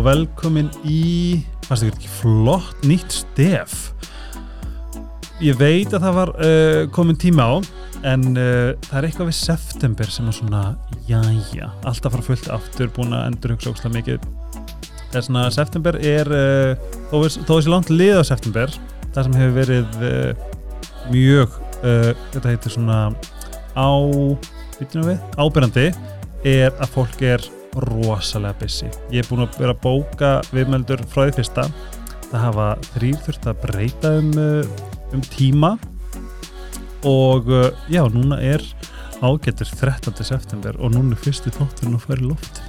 Og velkomin í, fannst ekki flott nýtt stef. Ég veit að það var uh, komin tíma á, en uh, það er eitthvað við september sem er svona, jæja, alltaf fara fullt aftur, búin að endur hugsa ógslag mikið. Það er svona, september er, uh, þó er- þessi langt lið á september, það sem hefur verið mjög, þetta heitir svona á, ábyrjandi, er að fólk er rosalega busy. Ég er búin að vera að bóka viðmeldur frá því fyrsta. Það hafa þrýr þurft að breyta um, uh, um tíma og uh, já, núna er ágættur 13. september og núna er fyrstu þátturinn að fara í loft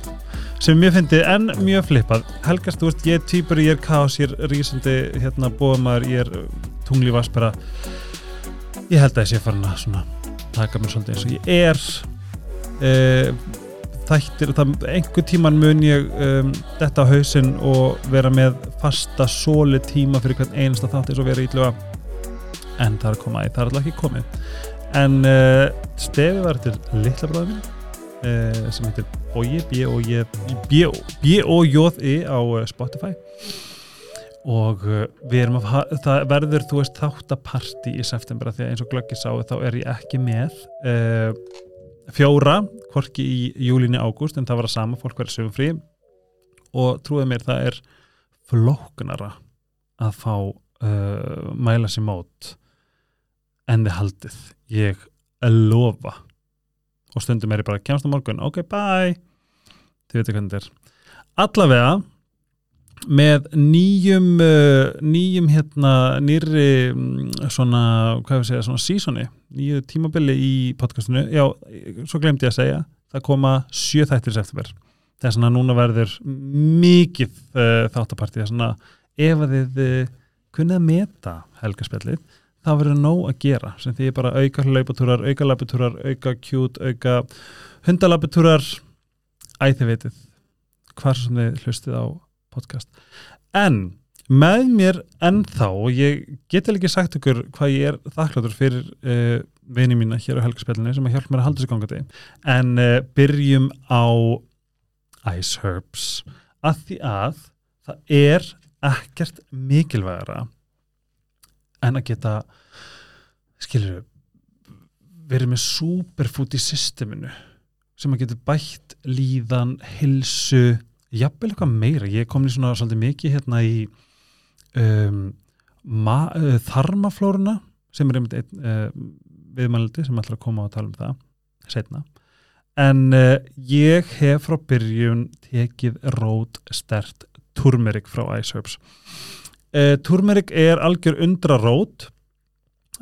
sem mér fyndi en mjög flippað Helgast, þú veist, ég er týpur, ég er kaos ég er rísandi, hérna, bóðamaður ég er uh, tungli vaspera ég held að ég sé farin að svona taka mér svolítið eins og ég er uh, þættir það, einhver tíman mun ég um, detta á hausinn og vera með fasta sóli tíma fyrir hvern einasta þátt eins og vera ítluga en það er að koma að það er alltaf ekki komið. En uh, stefi var til litla bráðum minn uh, sem heitir Boji B-O-J-I á uh, Spotify. Og uh, við erum að það verður þú veist þáttaparti í september af því að eins og glöggi sáu þá er ég ekki með uh, fjóra hvorki í júlíni ágúst en það var að sama, fólk verið sögum frí. Og trúið mér það er flóknara að fá uh, mæla sér mót en þið haldið. Ég lofa. Og stundum er ég bara kemst á morgun, ok bye. Þið veitir hvernig þetta er. Allavega með nýjum uh, nýjum hérna nýri mm, svona, hvað við segja, svona seasoni nýju tímabili í podcastinu. Já, svo glemdi ég að segja það koma sjö þættir september. Það er svona núna verður mikið uh, þáttapartí, það er svona ef að þið uh, kunnið að meta helgarspjallið, þá verður nóg að gera. Sem því bara auka hlaupatúrar auka labutúrar, auka kjút, auka hundalabutúrar æ þið vitið hvar sem þið hlustið á podcast. En með mér ennþá og ég geti ekki sagt ykkur hvað ég er þakkláttur fyrir uh, vini mína hér á helgarspjallinu sem að hjálpa mér að halda þessu gangandi. En uh, byrjum á Ice Herbs að því að það er ekkert mikilvægara en að geta skilur verið með superfood í systeminu sem að geta bætt líðan, hilsu jafnvel eitthvað meira, ég kom í svona svolítið mikið hérna í um, uh, þarmaflóruna sem er einmitt einn uh, viðmældi sem ætlar að koma og tala um það setna en uh, ég hef frá byrjun tekið rót stert turmerik frá uh, turmerik er algjör undra rót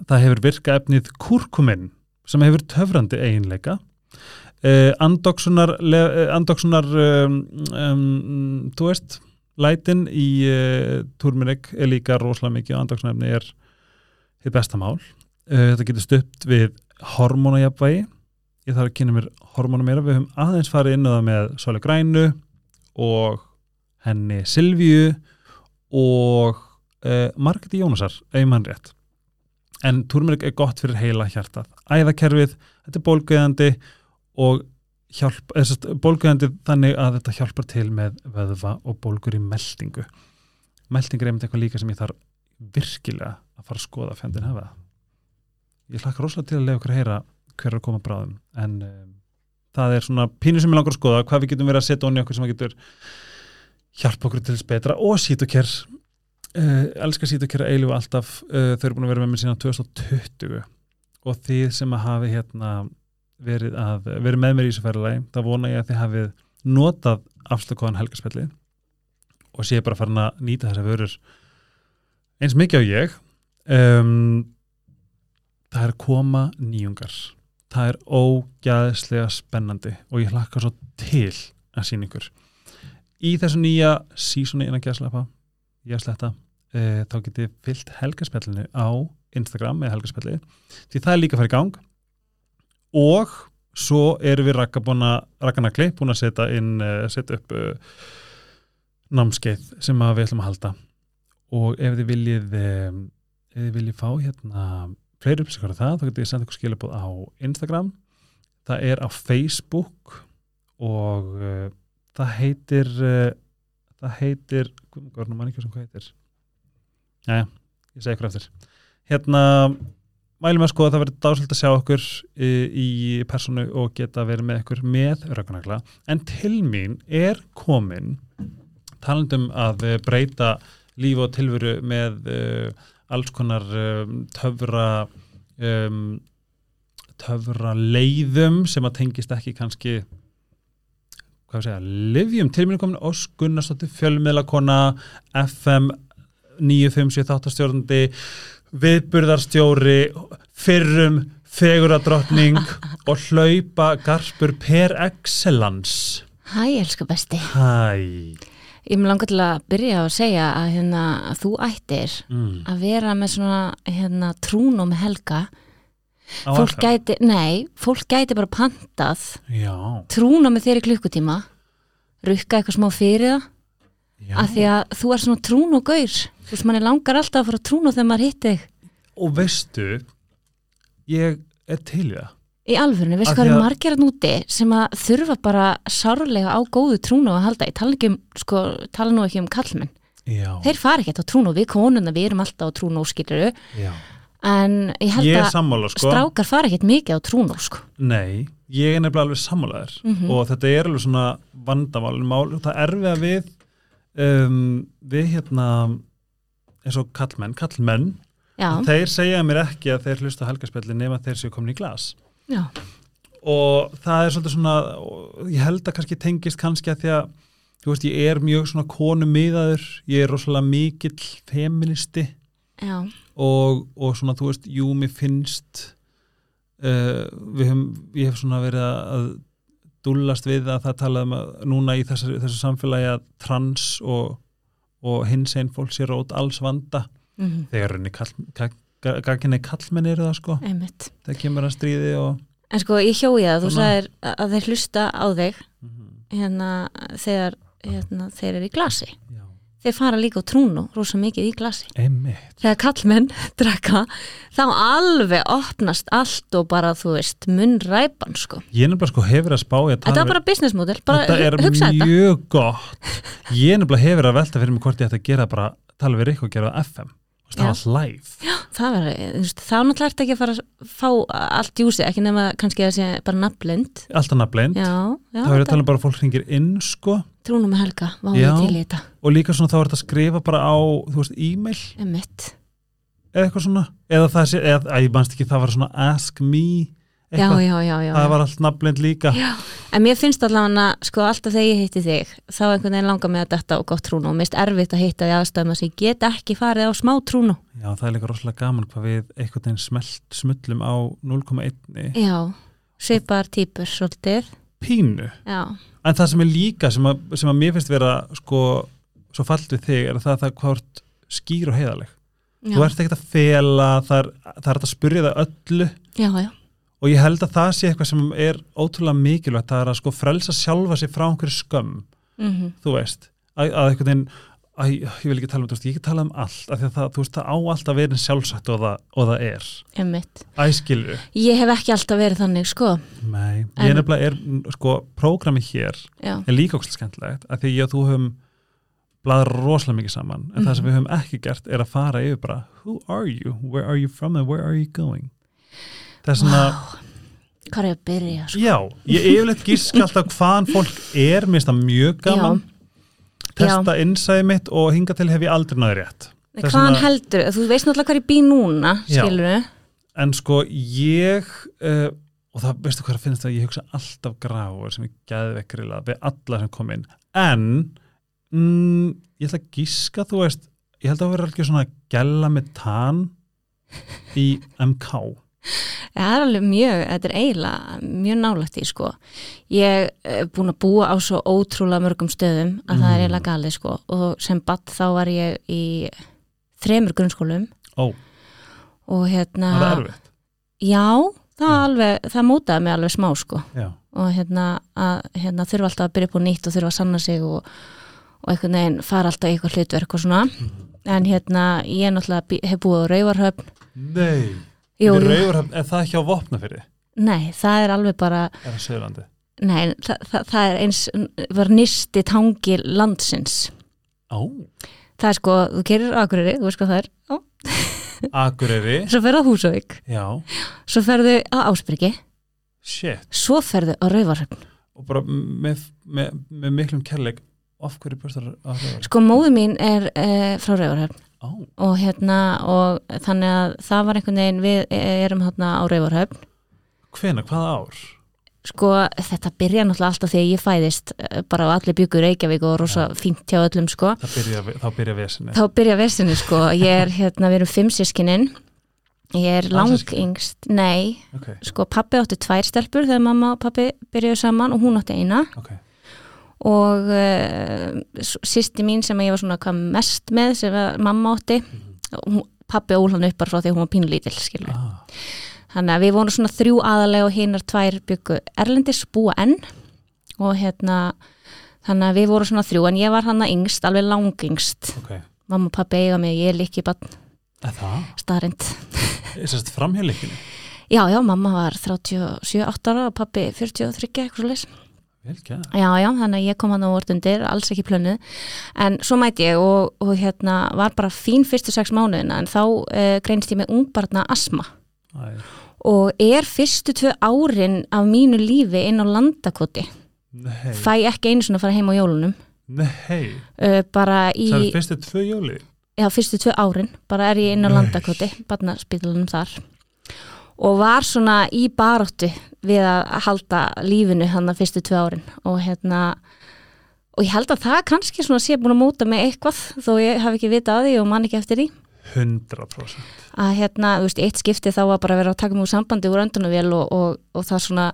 það hefur virka efnið kurkumin sem hefur töfrandi eiginleika uh, andoksunar uh, andoksunar um, um, þú veist lætin í uh, turmerik er líka rosalega mikið og andoksunarefni er þitt besta mál. Uh, þetta getur stupt við hormónajafvægi ég þarf að kynna mér hormónu meira. Við höfum aðeins farið inn á það með Sóli Grænu og henni Silvíu og Margeti Jónasar ef mann rétt. En turmerik er gott fyrir heila hjartað. Æðakerfið, þetta er bólguðandi og hjálp, eða, sest, bólguðandi þannig að þetta hjálpar til með vöðva og bólgur í meldingu. Meldingur er einmitt eitthvað líka sem ég þarf virkilega að fara að skoða fjandinn hafa ég hlakka rosalega til að lega okkur að heyra hver er að koma bráðum en um, það er svona pínu sem ég langar að skoða hvað við getum verið að setja onni okkur sem að getur hjálpa okkur til þess betra. Og sítuker uh, elskar sítuker að eilu alltaf. Uh, þau eru búin að vera með mér síðan 2020 og þið sem að hafi hérna verið, að, verið með mér í þessu ferðalagi þá vona ég að þið hafið notað afslökuðan helgarspelli og sé bara farin að nýta þessar vörur eins mikið á ég. Um, það er koma nýjungar. Það er ógæðslega spennandi og ég hlakka svo til að sína ykkur. Í þessu nýja sísoni innan gæðslepa ég sletta e, þá getið fyllt helgarspellinu á Instagram með helgarspelli því það er líka að fara í gang og svo erum við rakkanakli búin að setja inn uh, setja upp uh, námskeið sem við ætlum að halda. Og ef þið viljið um, ef þið viljið fá hérna fleiri upplýsingar af það, þá getur ég senda ykkur skilabóð á Instagram. Það er á Facebook og uh, það heitir uh, það heitir hvað mann ekki sem hvað heitir? Jæja, ég segi ykkur eftir. Hérna mælum að skoða að það verður dásöld að sjá okkur í, í personu og geta verið með ykkur með raugnagla en til mín er komin talandum að eh, breyta líf og tilveru með uh, alls konar um, töfra um, töfra leiðum sem að tengist ekki kannski hvað segja, livjum til mínu komin Ós Gunnarsdóttir fjölmiðlakona FM 957 stjórnandi viðburðarstjóri fyrrum feguradrottning og hlaupa garpur per excellence Hæ, elsku besti. Hæ Ég mér langar til að byrja að segja að, hérna, að þú ættir mm. að vera með svona hérna, trún og með helga. Á Fólk FM? gæti, nei, fólk gæti bara pantað Já, trún og með í klukkutíma, rukka eitthvað smá fyrir það, af því að þú er svona trún og gaur. Þú veist, manni langar alltaf að fara trún og þegar maður hitti þig. og veistu ég er til í það Í alvörinu, veistu hvað eru að- margir að núti sem að þurfa bara sárlega á góðu trúnu að halda. Ég tala, ekki um, sko, tala nú ekki um kallmenn. Já, Þeir fara ekkert á trúnu, við konuna, við erum alltaf á trúnu skiluru, já. en ég held Ég að sammála sko strákar fara ekkert mikið á trúnu, sko. Nei, ég er nefnilega alveg sammálaður Mhm. og þetta er alveg svona vandamál mál, það er við að við um, við hérna eins og kallmenn, kallmenn þeir segja mér ekki að þeir hlusta á helgarspjalli nema þeir séu komin í glas. Já, og það er svolítið svona ég held að kannski tengist kannski að því að þú veist, ég er mjög svona konu miðaður, ég er rosalega mikill feministi. Og, og svona þú veist, jú, mér finnst uh, við höfum, ég hef svona verið að dúllast við að það talað um að núna í þessu, þessu samfélagi að trans og, og hins einn fólk sé rót alls vanda mm þegar henni kall, gagginni kallmenn eru það sko, einmitt. það kemur að stríði og En sko, ég hjói það, þú sagðir að þeir hlusta á þig Mhm. hérna þegar hérna, þeir eru í glasi. já, Þeir fara líka á trúnu, rosa mikið í glasi. einmitt. Þegar kallmenn drekka þá alveg opnast allt og bara þú veist munnræpan sko. Ég nefnilega sko hefur að spá þetta er bara business model, bara þetta er mjög gott. Ég nefnilega hefur að velta fyrir mig hvort ég ætti að gera bara tala við Rikk og gera FM og Já. staða live það var, þú veist, þá náttúrulega ertu ekki að fara að fá allt júsi, ekki nema kannski að sé bara nafnblind. Alltaf já, þá er um bara fólk hringir inn sko. Trúnum með helga, vá ég til í þetta. og líka svona þá er þetta að skrifa bara á þú veist, e-mail. Eða eitthvað svona. Eða það sé, eða, að ég manst ekki það var svona ask me já, já, já, það var allt nafnleind líka. Já. en mér finnst allavega sko alltaf þegar ég hitti þig þá einhvern veginn langar mig að detta á gott trúnu og finnst erfitt að hitta því aðstæðum að ég get ekki farið á smá trúnu já, það er líka rosalega gaman hvað við einhvern veginn smelt smullum á 0,1 já, svipar típur svolítið, pínu. Já. En það sem er líka sem að, sem að mér finnst vera sko, svo fallt við þig er að það að það hvort skýr og heiðaleg þú ert ekkert að fela það er, það er að spyrja það öllu. Já, já, og ég held að það sé eitthvað sem er ótrúlega mikilvægt. Það er að sko frelsa sjálfa sig frá einhverju skömm. Mm þú veist, að, að einhvern veginn að, ég vil ekki tala um, veist, ég ekki tala um allt af því að það, þú veist, það á alltaf verið sjálfsagt og það, og það er, æskilur Ég hef ekki alltaf verið þannig, sko. Nei, En- ég nefnilega er, sko, prógrami hér Já, er líka ókslega skemmtilegt af því og þú höfum bladur rosalega mikið saman en það sem við höfum ekki gert er að fara yfir bara who are you, where are you from and where are you going það er svona, hvað er að byrja, sko? já, ég yfirleitt gíska alltaf hvaðan fólk er, mér finnst það mjög gaman. Testa innsæði mitt og hinga til hef ég aldrei náði rétt. Nei, Það er Hvaðan svona- heldur, þú veist náttúrulega hvað ég bý núna, Já. skilur en sko ég uh, og það veistu hvað að finnst það ég hugsa alltaf gráður sem ég gæði vekkrilega við alla sem kom inn. En mm, ég ætla að gíska þú veist, ég held að vera alveg svona gæla með tan í MK Það er alveg mjög, þetta er eiginlega mjög nálægt í, sko. Ég er búin að búa á svo ótrúlega mörgum stöðum að það er Mm. eiginlega galið, sko. Og sem batt þá var ég í þremur grunnskólum ó, og hérna... það er erfitt Já, það, Já. alveg, það mótaði mig alveg smá, sko. já, og hérna, að, hérna þurfa alltaf að byrja upp á nýtt og þurfa að sanna sig og, og einhvern veginn fara alltaf í eitthvað hlutverk og svona en hérna ég náttúrulega hef búið á Rauvarhöfn nei Jú, jú. Rauvarhöfn, er það ekki á vopnafyrði nei, það er alveg bara er það Söðurlandi nei, það, það, það er eins var nýsti tangi landsins. Á, það er sko, þú gerir Akureyri, þú veist hvað það er. Ó. Akureyri? Svo ferðu á Húsavík, Já, svo ferðu á Ásbyrgi shit. Svo ferðu á Rauvarhöfn Og bara með, með, með miklum kærleik Af hverju börstar á Rauvarhöfn? sko móðu mín er uh, frá Rauvarhöfn Á, og hérna og þannig að það var einhvern veginn við erum hérna á Rauvarhöfn hvena, hvaða ár? sko þetta byrja náttúrulega alltaf þegar ég fæðist eh, bara á allir byggur Reykjavík og rosa fínt hjá öllum sko. Byrja, þá byrja vesinni þá byrja vesinni sko. Ég er hérna, við erum fimm sískinin ég er lang Alsystkini? yngst nei, Ok, sko pappi átti tvær stelpur þegar mamma og pappi byrjuðu saman og hún átti eina. Ok og uh, sýsti mín sem ég var svona hvað mest með sem mamma átti hún, pappi ól hann upp bara frá því hún var pínulítil skilur ah, Þannig að við vorum svona þrjú aðalega og hinnar tvær byggu Erlendis búa enn. Og hérna þannig að við vorum svona þrjú en ég var hann að yngst, alveg langingst Ok, mamma og pappi eiga mig, ég er líki bann það? staðrind Er sérst framhjörleikinu? Já, já, mamma var 37-8 ára og pappi 43 eitthvað svo gæð Já, já, þannig að ég kom hann á vort undir, alls ekki plönuð en svo mæti ég og, og hérna var bara fín fyrstu sex mánuðina en þá uh, greinst ég með ungbarna asma Æ, og er fyrstu tvö árin af mínu lífi inn á landakoti. Nei, fæ ekki einu svona að fara heim á jólunum. Nei. Uh, bara í, Það er fyrstu tvö jóli já, fyrstu tvö árin bara er ég inn á Nei. landakoti barnaspítalunum þar. og var svona í baráttu við að halda lífinu hann að fyrstu tvö árin. Og hérna og ég held að það kannski svona sé búin að móta mig eitthvað þó ég hafi ekki vitað af því og man ekki eftir því. 100% að hérna, þú veist, eitt skipti þá var bara að vera að taka úr sambandi úr öndunavél og, og, og það svona,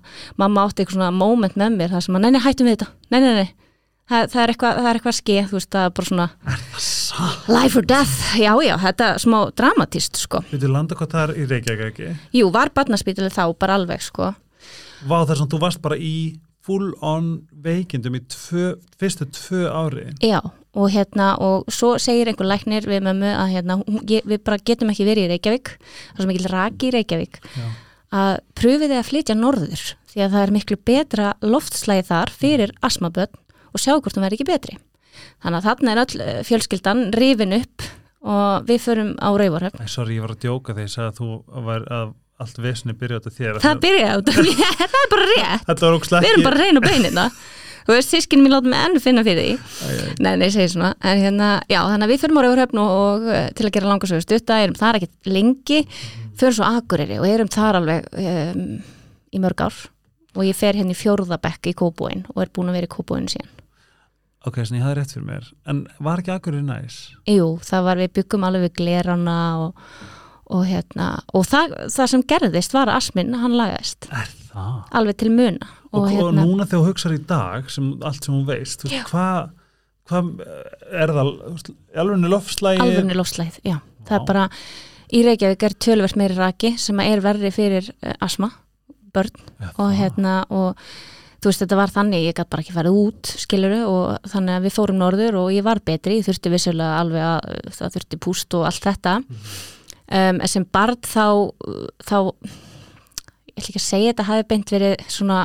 mamma átti eitthvað svona moment með mér, það sem að, nei, nei, hættum við þetta. Nei, nei, nei, það, það er eitthvað það er eitthvað skeið, þú veist, það er bara svona life or death, já, já þetta er smá dramatist, sko. Við landa hvað það er í Reykjavík ekki? Jú, var barnaspítalið þá, bara alveg, sko. Vá þar sem þú varst bara í full on veikindum í tvö, fyrstu tvö ári. Já, og hérna, og svo segir einhver læknir við mömmu að hérna, við bara getum ekki verið í Reykjavík það er svo mikil raki í Reykjavík Já. að pröfiði að flytja norður því að það er miklu betra loftslæði þar fyrir asmaböld og sjá hvort hún verði ekki betri. Þannig að þarna er öll eh, fjölskyldan rifin upp og við förum á Rauvarhöfn. Æ, sorry, ég var að djóka þegar ég sagði að þú var að allt vesni byrjaði á þér Það byrjaði út af mér, það er bara rétt. Við erum bara reyn og beinina. Þú veist, sískin mín láta mig enn finna fyrir því. ekki Nei, nei, ég segi svona. En hérna, já, þannig að við förum á Rauvarhöfn og, og eh, til að gera langarsögu stutta, erum þar ekkert lengi, förum svo Akureyri og erum þar alveg um, í mörg ár. Og ég fer hérna í fjórðabekk í Kóbúin og er búin að vera í Kóbúin síðan. Ok, svona ég hafði rétt fyrir mér En var ekki akkurinn næs? Jú, það var við byggum alveg við glerana og, og hérna, og það, það sem gerðist var að asminn, hann lagaðist það? alveg til muna. Og, og, hérna, núna þegar þú hugsar í dag sem, allt sem hún veist, hvað hva er það alveg lofslægi alveg lofslæð, já. Það er bara, í Reykjavík er tölvert meiri raki sem er verri fyrir uh, asma, börn ja, og hérna og þú veist þetta var þannig, ég gæti bara ekki farið út skiluru og þannig að við fórum norður og ég var betri, ég þurfti vissulega alveg að það þurfti púst og allt þetta. Um, en sem barn þá þá ég ætla ekki að segja þetta hafi beint verið svona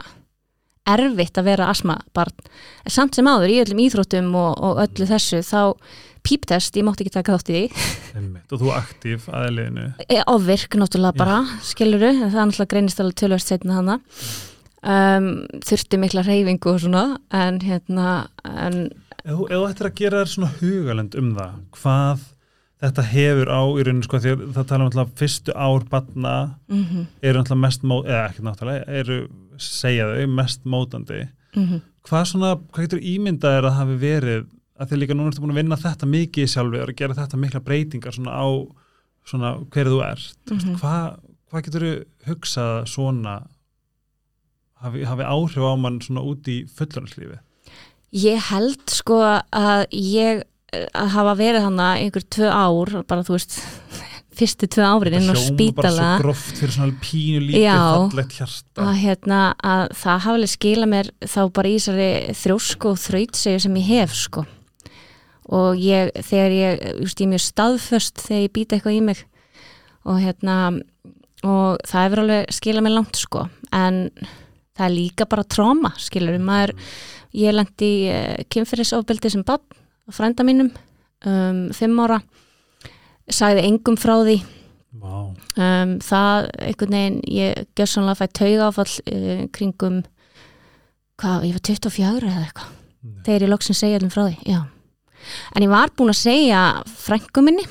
erfitt að vera asma barn, en samt sem áður í öllum íþróttum og, og öllu þessu þá píptest, ég mátti ekki taka þátt í því. Og þú aktív aðeiliðinu E, ofvirk náttúrulega bara, skiluru en það er náttúrulega greinist alveg tölvert setna hana um, þurfti mikla reyfingu og svona en hérna en, Ef þú ættir að gera þér svona hugalend um það hvað þetta hefur á í rauninu sko því að það tala um alltaf fyrstu ár batna mm eru alltaf mest mót, eða ekki náttúrulega eru, segja þau, mest mótandi -hmm. hvað svona, hvað getur ímyndað er að hafi verið að því líka núna ertu búin að vinna þetta mikið sjálfur og gera þetta mikla breytingar svona á svona hverju þú ert mm Mhm. hvað, hvað getur þú hugsað svona hafi, hafi áhrif á mann svona út í fullorðslífi ég held sko að ég að hafa verið hana einhver tvö ár bara þú veist fyrstu tvö árin inn á bara spítala. svo gróft fyrir svona pínu lítið Já. fallegt hjarta. Að, hérna, að það hafi alveg skila mér þá bara í þessari þrjósku og þrautsegu sem ég hef sko. Og ég, þegar ég, just, ég er mjög staðföst þegar ég býta eitthvað í mig. Og hérna og það hefur alveg skilað mér langt sko. En það er líka bara tróma skilur maður, ég lendi uh, kynferðisofbeldi sem bann frænda mínum um, fimm ára. Sagði engum frá því. Vá, um, það einhvern veginn ég gjör sannlega fætt tauga áfall uh, kringum hvað, ég var 24 eða eitthvað. Þegar ég loksin segja allum frá því já. en ég var búin að segja frængu minni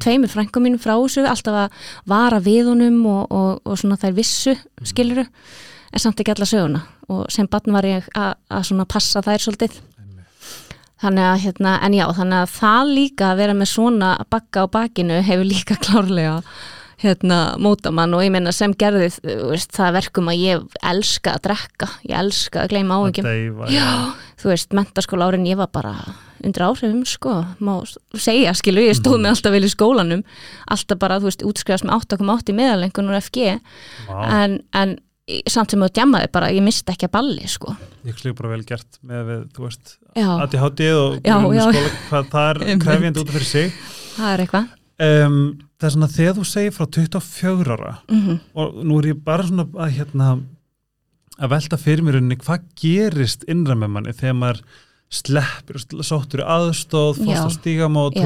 tveimur frængu mínum frá þessu alltaf að vara við honum og, og, og svona þær vissu skiluru en samt ekki alla söguna. Og sem barn var ég að, svona passa þær svolítið. Þannig að, hérna, en já, þannig að það líka að vera með svona bakka á bakinu hefur líka klárlega hérna, móta mann og ég meina sem gerði veist, það verkum að ég elska að drekka, ég elska að gleyma áhengjum deyfa, Já, þú veist, mentaskóla árin ég var bara undir áhrifum, sko. Má segja, skilu, ég stóð mig alltaf vel í skólanum. Alltaf bara, þú veist, útskrifast með 8,8 í meðalengun úr FG Vá, en, en samt sem þú djamaði bara, ég misti ekki að balli, sko. Ég slík bara vel gert með við, þú veist, ADHD og Já, já. skóla, hvað það er krefjandi út af fyrir sig. Það er eitthvað. Um, það er svona þegar þú segir frá 24 ára mm og nú er ég bara svona að hérna að velta fyrir mér unni hvað gerist innra með manni þegar maður sleppir og sóttur í aðstóð, fórst á stígamót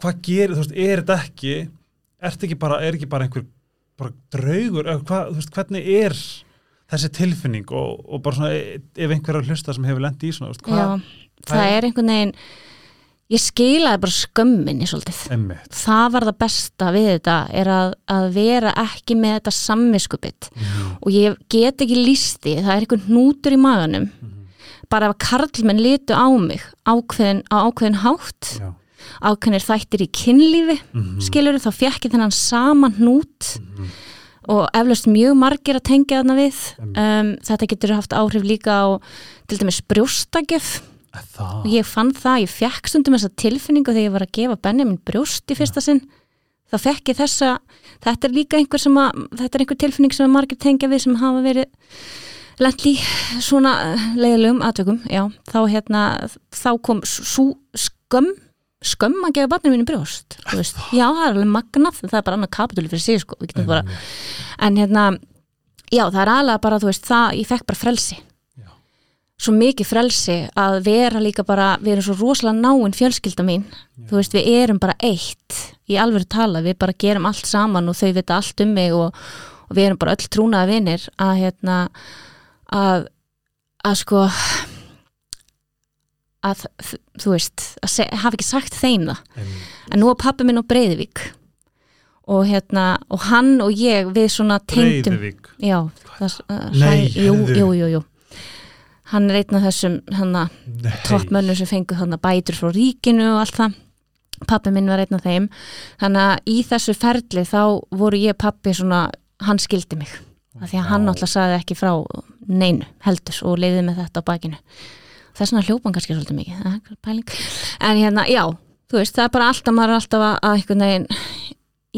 hvað gerir, þú veist, er þetta ekki er ekki bara, er ekki bara einhver bara draugur, þú veist, hvernig er þessi tilfinning og, og bara svona, e- ef einhver er að hlusta sem hefur lent í svona, veist, hvað, Já, það er einhvern veginn ég skilaði bara skömminni svolítið. emmitt Það var það besta við þetta er að, að vera ekki með þetta samviskubitt og ég get ekki lísti, það er einhvern hnútur í maganum. Bara ef að karlmenn litu á mig ákveðin, á ákveðin hátt Já. Ákveðinir þættir í kynlífi Mhm. skilur þá fjekk ég þennan saman hnút Mhm. og eflaust mjög margir að tengja þarna við. Um, þetta getur haft áhrif líka á til dæmis brjóstakjöf það, og ég fann það, ég fekk stundum þessa tilfinningu þegar ég var að gefa Benjamin brjóst í fyrsta sinn. Þá fekk ég þessa, þetta er líka einhver sem að, þetta er einhver tilfinning sem margir tengja við sem hafa verið lent í svona leiðilegum aðtökum, já, þá hérna þá kom svo skömm skömm að gefa barninu mínu brjóst veist, já, það er alveg magnað það er bara annað kapitúli fyrir sig, sko, bara en hérna, já, það er alveg bara, veist, það, ég fekk bara frelsi. Já. svo mikið frelsi að vera líka bara, við erum svo rosalega náinn fjölskylda mín, þú veist, við erum bara eitt, í alveg tala við bara gerum allt saman og þau vita allt um mig og, og við erum bara öll trúnaða vinir að hérna að, að sko að þú veist, að hafa ekki sagt þeim það. Einmitt. en nú er pappi minn á Breiðvík og hérna, og hann og ég við svona tengdum Breiðuvík já, það, Nei, jú, jú, jú, jú. Hann er einn af þessum hana, Nei. toppmönnum sem fengu hana, bætur frá ríkinu og allt það. Pappi minn var einn af þeim. Þannig að í þessu ferli þá voru ég pappi svona, hann skildi mig. Af því að hann náttúrulega sagði ekki frá neinu heldur og leiði með þetta á bakinu þess vegna hljópan kannski svolítið mikið. Það er en hérna, já þú veist, það er bara alltaf, maður er alltaf að, að einhvern veginn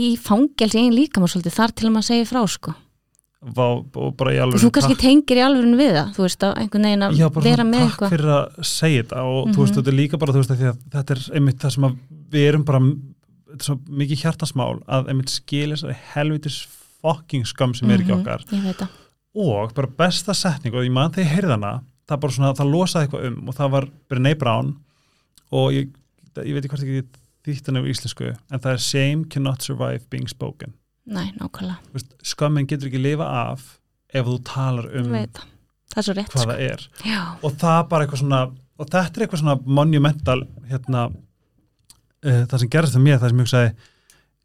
í fangelsi einn líka maður svolítið þar til að maður segir frá sko. Vá, og bara í alveg þú kannski tengir í alvörinu við það þú veist, að einhvern veginn að Já, bara vera svona með takk eitthvað. fyrir að segja þetta og þú veist, Mhm. þetta er líka bara, þú veist, að þetta er einmitt það sem að við erum bara er mikið hjartasmál að einmitt skilja þessari helvitis fucking skam sem er ekki Mhm, okkar. ég veit það, og bara besta setning og ég man þegar ég heyrði hana það bara svona, það losaði eitthvað um og það var Brené Brown og ég, ég veit ekki hvort ekki þýtt hann á íslensku en það er shame cannot survive being spoken. Næ, nákvæmlega. Skammin getur ekki lifa af ef þú talar um veit það, er svo rétt hvað sko. það er. Já, og það bara eitthvað svona og þetta er eitthvað svona monumental hérna uh, það sem gerist það mér, það sem ég hugsaði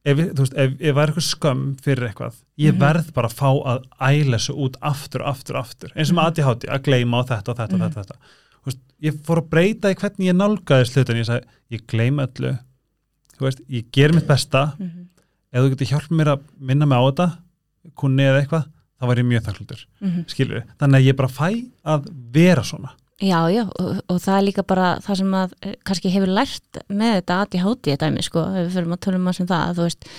ef, veist, ef, ef var eitthvað skömm fyrir eitthvað, ég Mhm. verð bara að fá að æla þessu út aftur, aftur, aftur eins og með Mhm. ADHD, að gleyma á þetta og þetta og Mhm. þetta, þetta. Þú veist, ég fór að breyta í hvernig ég nálgaði slutin, ég sagði, ég gleyma öllu veist, ég ger mitt besta mhm, ef þú getur hjálpað mér að minna mig á þetta kunni eða eitthvað, þá var ég mjög þakklutur mhm. skilur þannig að ég bara fæ að vera svona já, já, og, og það er líka bara það sem að eh, kannski hefur lært með þetta ADHD dæmi, sko, ef við fyrir að tala um að sem það, að þú veist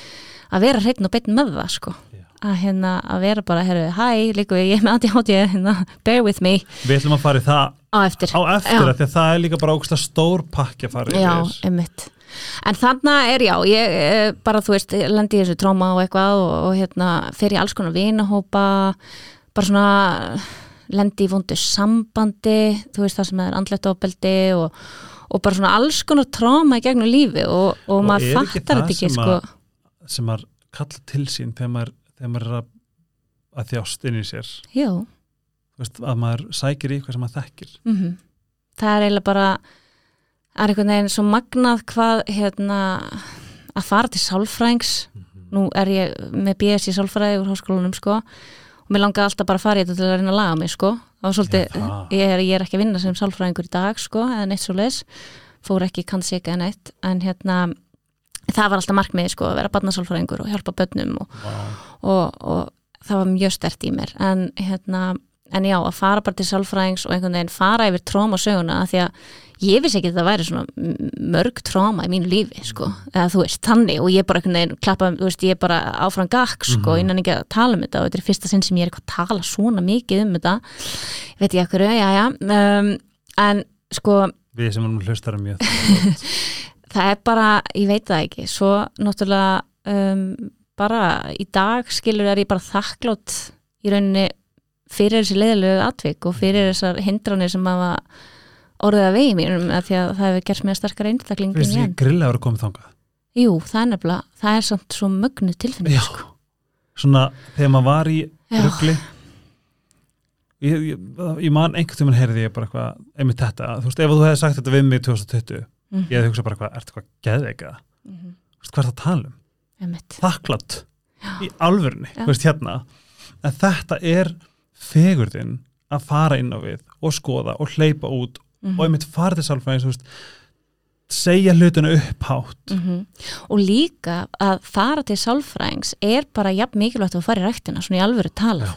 að vera hreitn og beinn með það, sko Já. að hérna, að vera bara, herru, hæ, líka ég er með ADHD, hérna, bear with me við ætlum að fara í það á eftir á eftir Já. að því að það er líka bara ógsta stór pakki að fara Já, yfir einmitt. En þarna er já, ég eh, bara þú veist, lendi í þessu tróma og eitthvað og, og hérna lendi í vondu sambandi, þú veist það sem er andlegt ofbeldi og, og bara svona alls konar tráma í gegnum lífi og, og, Og maður fattar þetta ekki sem sko. að- sem maður kalla til sín þegar maður, þegar maður er að, að þjást inn í sér? Veist, að maður sækir í eitthvað sem maður þekkir. Mm það er eiginlega bara er einhvern veginn svo magnað hvað hérna að fara til sálfræðings. Nú er ég með BS í sálfræði úr háskólanum sko og mér langaði alltaf bara að fara í þetta til að reyna að laga mig sko. Var svolítið, ég er, ég er ekki að vinna sem sálfræðingur í dag sko eða neitt svo leis fór ekki kannski ekki eða neitt. En hérna það var alltaf markmiði sko að vera barnasálfræðingur og hjálpa börnum og, og, og það var mjög stert í mér. En hérna, en já, að fara bara til sálfræðings og einhvern veginn fara yfir tróma söguna af því að ég vissi ekki að það væri svona mörg tróma í mínu lífi sko, eða þú veist, þannig og ég bara einhvern veginn klappa, þú veist, ég bara áfram gakk sko, Mhm. innan ekki að tala um þetta og þetta er fyrsta sinn sem ég er eitthvað að tala svona mikið um þetta. Veit ég ekkur, já, já um, en sko við sem erum hlustarum mjög. Það er bara, ég veit það ekki svo náttúrulega um, bara í dag skilur er ég bara þakklátt í rauninni fyrir þessi leiðilegu atvik og fyrir þessar hindranir sem hafa orðið að vegi mínum að því að það hefur gert mér sterkar einstakling finnst en því grilla vera komið þangað? Jú, það er nefnilega, það er samt svo mögnu tilfinning sko. svona þegar maður var í Já. rugli. Ég, ég, ég man einhvern tímann heyrði ég bara eitthvað einmitt þetta, þú veist, ef þú hefði sagt þetta við mig 2020, mm ég hefði hugsað bara eitthvað ertu eitthvað geðveika, -hmm. þú veist, hvað er það að tala um? Þakklátt. Í alvörni, þú veist, hérna. En þetta er fegurðin að fara inn á við og skoða og hleypa út Mhm. og einmitt sálfræðins, þú veist segja hlutinu upphátt Mhm. og líka að fara til sálfræðings er bara jafn mikilvægt að fara í ræktina svona í alvöru tala Já.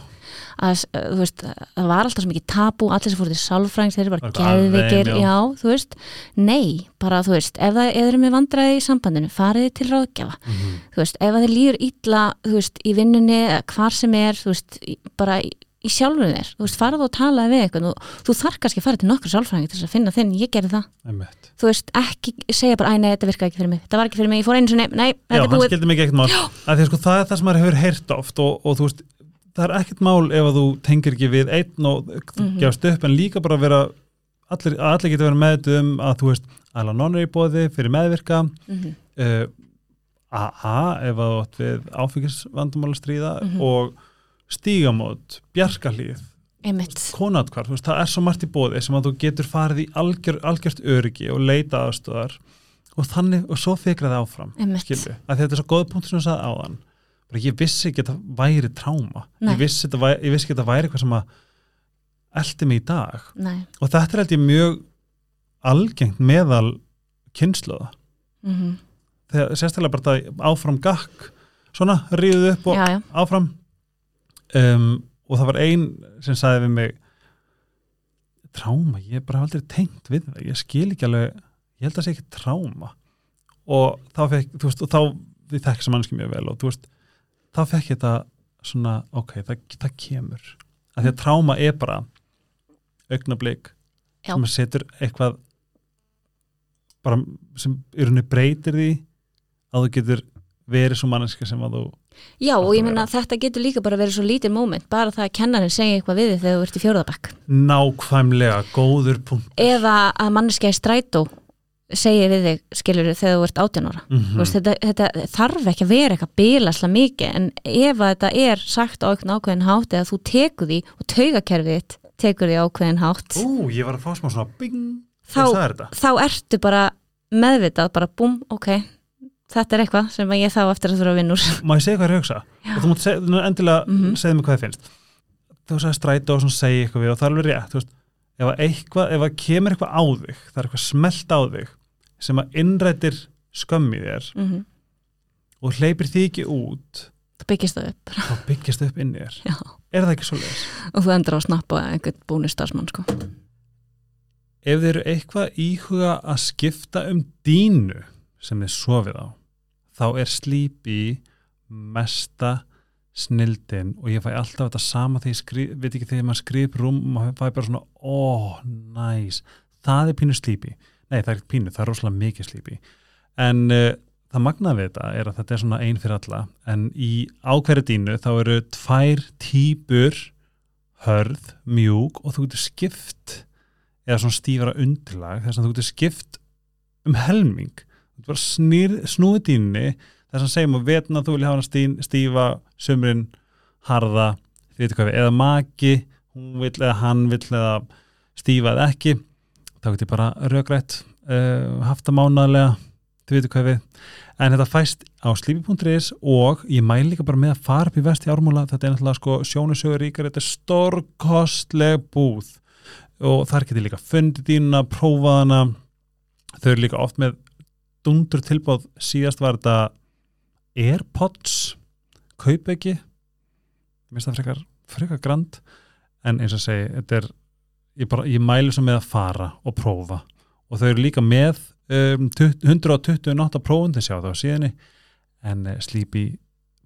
að þú veist, það var alltaf svo mikið tabu allir sem fóru til sálfræðings, þeir eru bara er afveim, já. já, þú veist nei, bara þú veist, ef það eru með vandræði í sambandinu, farið þið til ráðgjafa Mhm. þú veist, ef það líður illa þú veist, í vinnunni, hvar sem er þú veist, bara í, í sjálfur þér. Þú veist, farað og talaði við eitthvað og þú þarf kannski að fara til nokkur sálfræðing til þess að finna þinn, ég gerði það. Einmitt. Þú veist, ekki segja bara, æ, nei, þetta virkaði ekki fyrir mig. Þetta var ekki fyrir mig, ég fór einu sinni, nei, Já, þetta er hann búið. skildi mikið ekkert mál. Að því að sko það er það sem maður hefur heyrt oft og, og þú veist, það er ekkert mál ef að þú tengir ekki við einn og þú Mhm. gefst upp en líka bara vera allir, allir geta verið meðut um að þú veist, alveg nonnar í bóði fyrir meðvirka. Mm uh, Stígamót, bjarkalíð konatkvar, þú veist, það er svo margt í bóði sem að þú getur farið í algjör, algjört öryggi og leita aðstöðar og þannig, og svo fikra það áfram skilju, að þetta er svo góð punktur sem þú sagði áðan. Bara ég vissi ekki að það væri tráma ég vissi, þetta væri, ég vissi ekki að það væri eitthvað sem að eldi mig í dag. Nei, og þetta er ég mjög algengt meðal kynnslóða mm þegar sérstaklega bara þetta áfram gakk svona, ríðuð upp og já, já, áfram um, og það var ein sem sagði við mig tráma, ég er bara aldrei tengt við það, ég skil ekki alveg ég held að það sé ekki tráma. Og þá fekk, þú veist, og þá við þekk sem mannski mjög vel og þú veist þá fekk ég þetta svona, ok, það, það kemur, að því að tráma er bara augnablík sem setur eitthvað bara sem í rauninni breytir því að þú getur verið svo manneska sem að þú já, og ég meina þetta getur líka bara verið svo lítið moment, bara það að kennarinn segja eitthvað við þig þegar þú ert í fjórðabæk nákvæmlega góður punkt eða að manneskja í strætó segja við þig, skilur þegar þú ert átjánóra mm Þú veist, þetta, þetta þarf ekki að vera eitthvað bilaslega mikið en ef að þetta er sagt á einhvern ákveðin hátt eða þú tekur því og taugakerfið tekur því ákveðin hátt Ú, ég var að fá smá svona bing Þá- Þá ertu bara meðvitað bara búm, ok þetta er eitthvað sem ég þá eftir að þurfa að vinna úr Má ég segja hvað ég er að hugsa? Já. Og þú mútt endilega mm Mhm. segja mig hvað þið finnst Þú sagði strætó og segja eitthvað við og það er alveg rétt veist, ef, að eitthvað, ef að kemur eitthvað á þig það er eitthvað smelt á þig sem að innrættir skömmi þér mm -hmm. og hleypir því ekki út þú byggist það upp þá byggjast upp inn í þér Já. Er það ekki svo leiðis? og þú endur á að snappa einhvern búnistasmann sko. Ef þið eru eitthvað íhuga að skipta um dínu sem þið sofið á þá er slípi mesta snildin og ég fæ alltaf þetta sama þegar ég skrif, veit ekki þegar maður skrif rúm maður fæ bara svona, ó, næs. Það er pínu slípi. Nei, það er ekki pínu, það er rosalega mikið slípi. En uh, það magnaði við þetta er að þetta er svona ein fyrir alla. En í ákverju dínu þá eru tvær típur hörð, mjúk og þú getur skipt eða svona stífara undirlag þess að þú getur skipt um helming þú bara snýr, snúið dýnni þess að segjum að vetna þú vilja hafa hana stífa, sömurinn harða, við, eða maki hún vill eða hann vill eða stífa eða ekki þá getur bara rögrætt uh, haft það mánaðlega, þið veitir hvað við. En þetta fæst á slífi.is og ég mæl líka bara með að fara upp í vesti ármúla, þetta er náttúrulega sko sjónusögur ríkar, þetta er stórkostleg búð. Og þar getur líka fundið dýnuna, prófaðana þau eru líka oft með dundur tilbáð, síðast var þetta Airpods kaup ekki. Mér finnst það frekar, frekar grand. En eins og segi, þetta er ég, bara, ég mælu svo með að fara og prófa. Og þau eru líka með um, 128 prófun til sjá það á síðanni en uh, Sleepy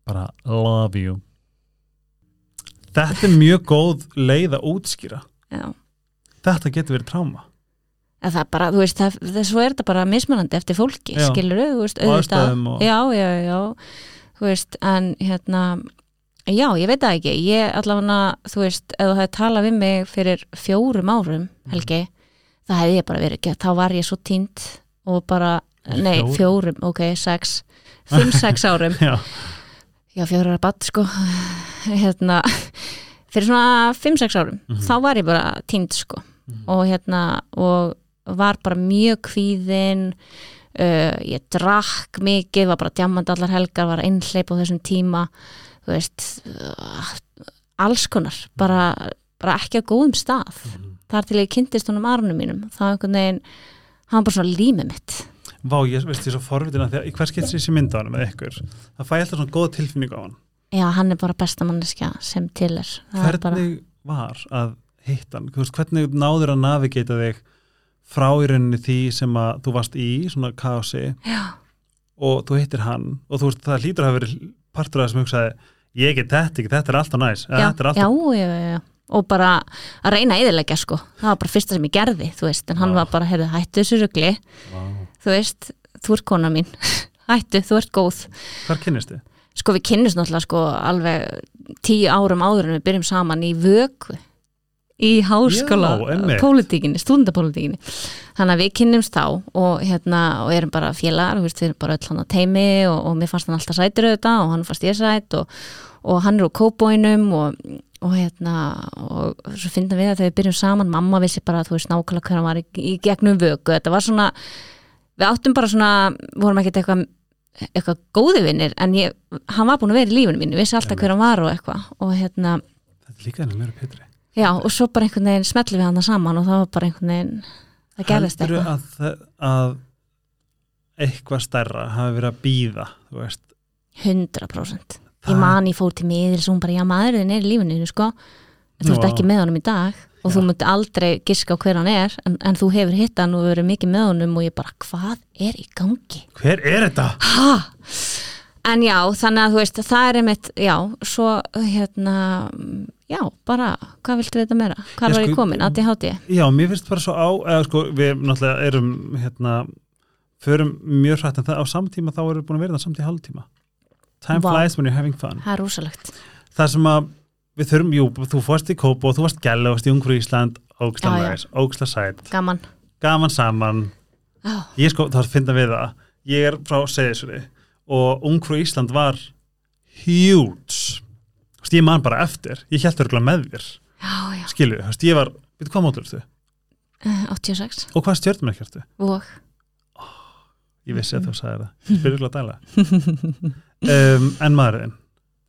bara love you. Þetta er mjög góð leið að útskýra. Já. Þetta getur verið tráma En það bara, þú veist, það, svo er þetta bara mismunandi eftir fólki, Já. skilur þú veist, auðvitað, og- já, já, já þú veist, en hérna já, ég veit það ekki, ég allavega, þú veist, ef þú hefði talað við mig fyrir fjórum árum, Helgi það hefði ég bara verið ekki, þá var ég svo tínt og bara, nei, Fjórum? fjórum ok, sex, fimm, sex árum. Já, já, fjórar að batt, sko. Hérna fyrir svona fimm, sex árum, Mhm. þá var ég bara tínt, sko. Og hérna og var bara mjög kvíðin uh, ég drakk mikið, var bara djammand allar helgar var einhleip á þessum tíma þú veist uh, alls konar, bara, bara ekki á góðum stað. Þar til ég kynntist honum arnum mínum var einhvern veginn, hann var bara svona límið mitt. Vá, ég veist ég svo forvitina þegar í hvers getur þessi mynda á hann með ykkur það fæ alltaf svona góða tilfinning á hann. Já, hann er bara besta manneskja sem til er. Það er bara, hvernig var að hitta hann, hvernig náður að navigata þig frá í rauninni því sem að þú varst í svona já, og þú hittir hann og þú veist, það hlýtur að hafa verið partur af það sem hugsaði ég get þetta ekki, þetta er alltaf næs. Já, er já, alltaf, já, já, já. Og bara að reyna eðilegja sko. Það var bara fyrsta sem ég gerði, þú veist en hann Vá. var bara, heyrðu, hættu þessu rugli. Vá. þú veist, þú ert kona mín. Hættu, þú ert góð. Hvar kynnist þið? sko við kynnist náttúrulega sko alveg tíu árum áður en við byrjum saman í vöku í háskóla pólitíkinni, stúndapólitíkinni þannig að við kynnumst þá og hérna og erum bara félagar, við erum bara öll hann á teimi og, og mér fannst hann alltaf sætur auðvitað og hann fannst ég sæt og, og hann er úr kóbóinum og, og hérna og svo finnum við að þegar við byrjum saman mamma vissi bara, þú veist, nákvæmlega hver hann var í, í gegnum vöku, þetta var svona við áttum bara svona, vorum ekkert eitthvað eitthvað góði vinnir en ég, hann var búin að vera í lífinu mínu, vissi alltaf hver hann var og eitthvað. Og hérna, Þetta er líka henni meira Petri já, og svo bara einhvern veginn smelli við hann saman og það var bara einhvern veginn það gerðist eitthvað að, það- að eitthvað stærra hafi verið að býða þú veist, 100% Það- ég man ég fór til svo hún bara, já maðurinn er í lífinu sko. þú ert ekki með honum í dag og þú Já. mútti aldrei giska á hver hann er en, en þú hefur hitt hann og verið mikið með honum og ég bara, hvað er í gangi? hver er þetta? Ha? En já, þannig að þú veist, það er einmitt, já, svo hérna, já, bara, hvað viltu vita meira? Hvað Ég var ég sko- komin? Að ég hátti ég? Já, mér finnst bara svo á eða sko, við náttúrulega erum hérna, förum mjög hrætt en það á samtíma þá erum við búin að vera það samt í hálftíma Time Vá. flies when you're having fun Það er rosalegt. Það sem að við þurfum, jú, þú fórst í Kópa og þú varst gæla, varst í Ungur Ísland Ógsla Já, já. næs, ógsla sæt Gaman. gaman saman Já, ég sko, þá finna við það ég er frá Seyðisvöri og Ungur Ísland var huge Þú ég man bara eftir, ég held örgulega með þér já, já. skilu, veist, ég var, veitu hvað mótur þú? Uh, 86. Og hvað stjörnum ekki ertu? Og, Ég vissi að þú sagði það. Spyrir að dæla. um, en maðurinn,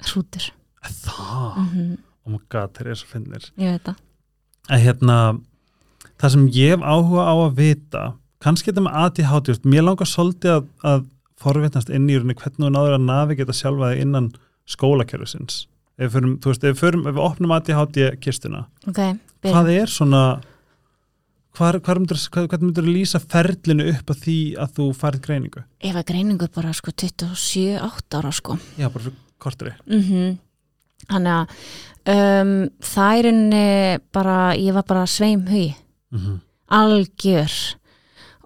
hrútur. það, Mm oh my god, þeir eru svo finnir. Ég veit það. Að hérna, það sem ég hef áhuga á að vita, kannski þetta með ADHD, mér langar svolítið að, að forvitnast inn í rauninni hvernig þú náður að navigeta sjálfa þig innan skólakerfisins. Ef við förum, þú veist, ef við, förum, ef við opnum ADHD kistuna, Ok, byrjum. hvað er svona, hvað, hvernig myndir þú lýsa ferlinu upp að því að þú farið greiningu? Ég var greiningu bara sko 27-8 ára sko. Já, bara fyrir kortri. Mm Þannig að um, það er unni bara, ég var bara sveim hugi. Mm -hmm. algjör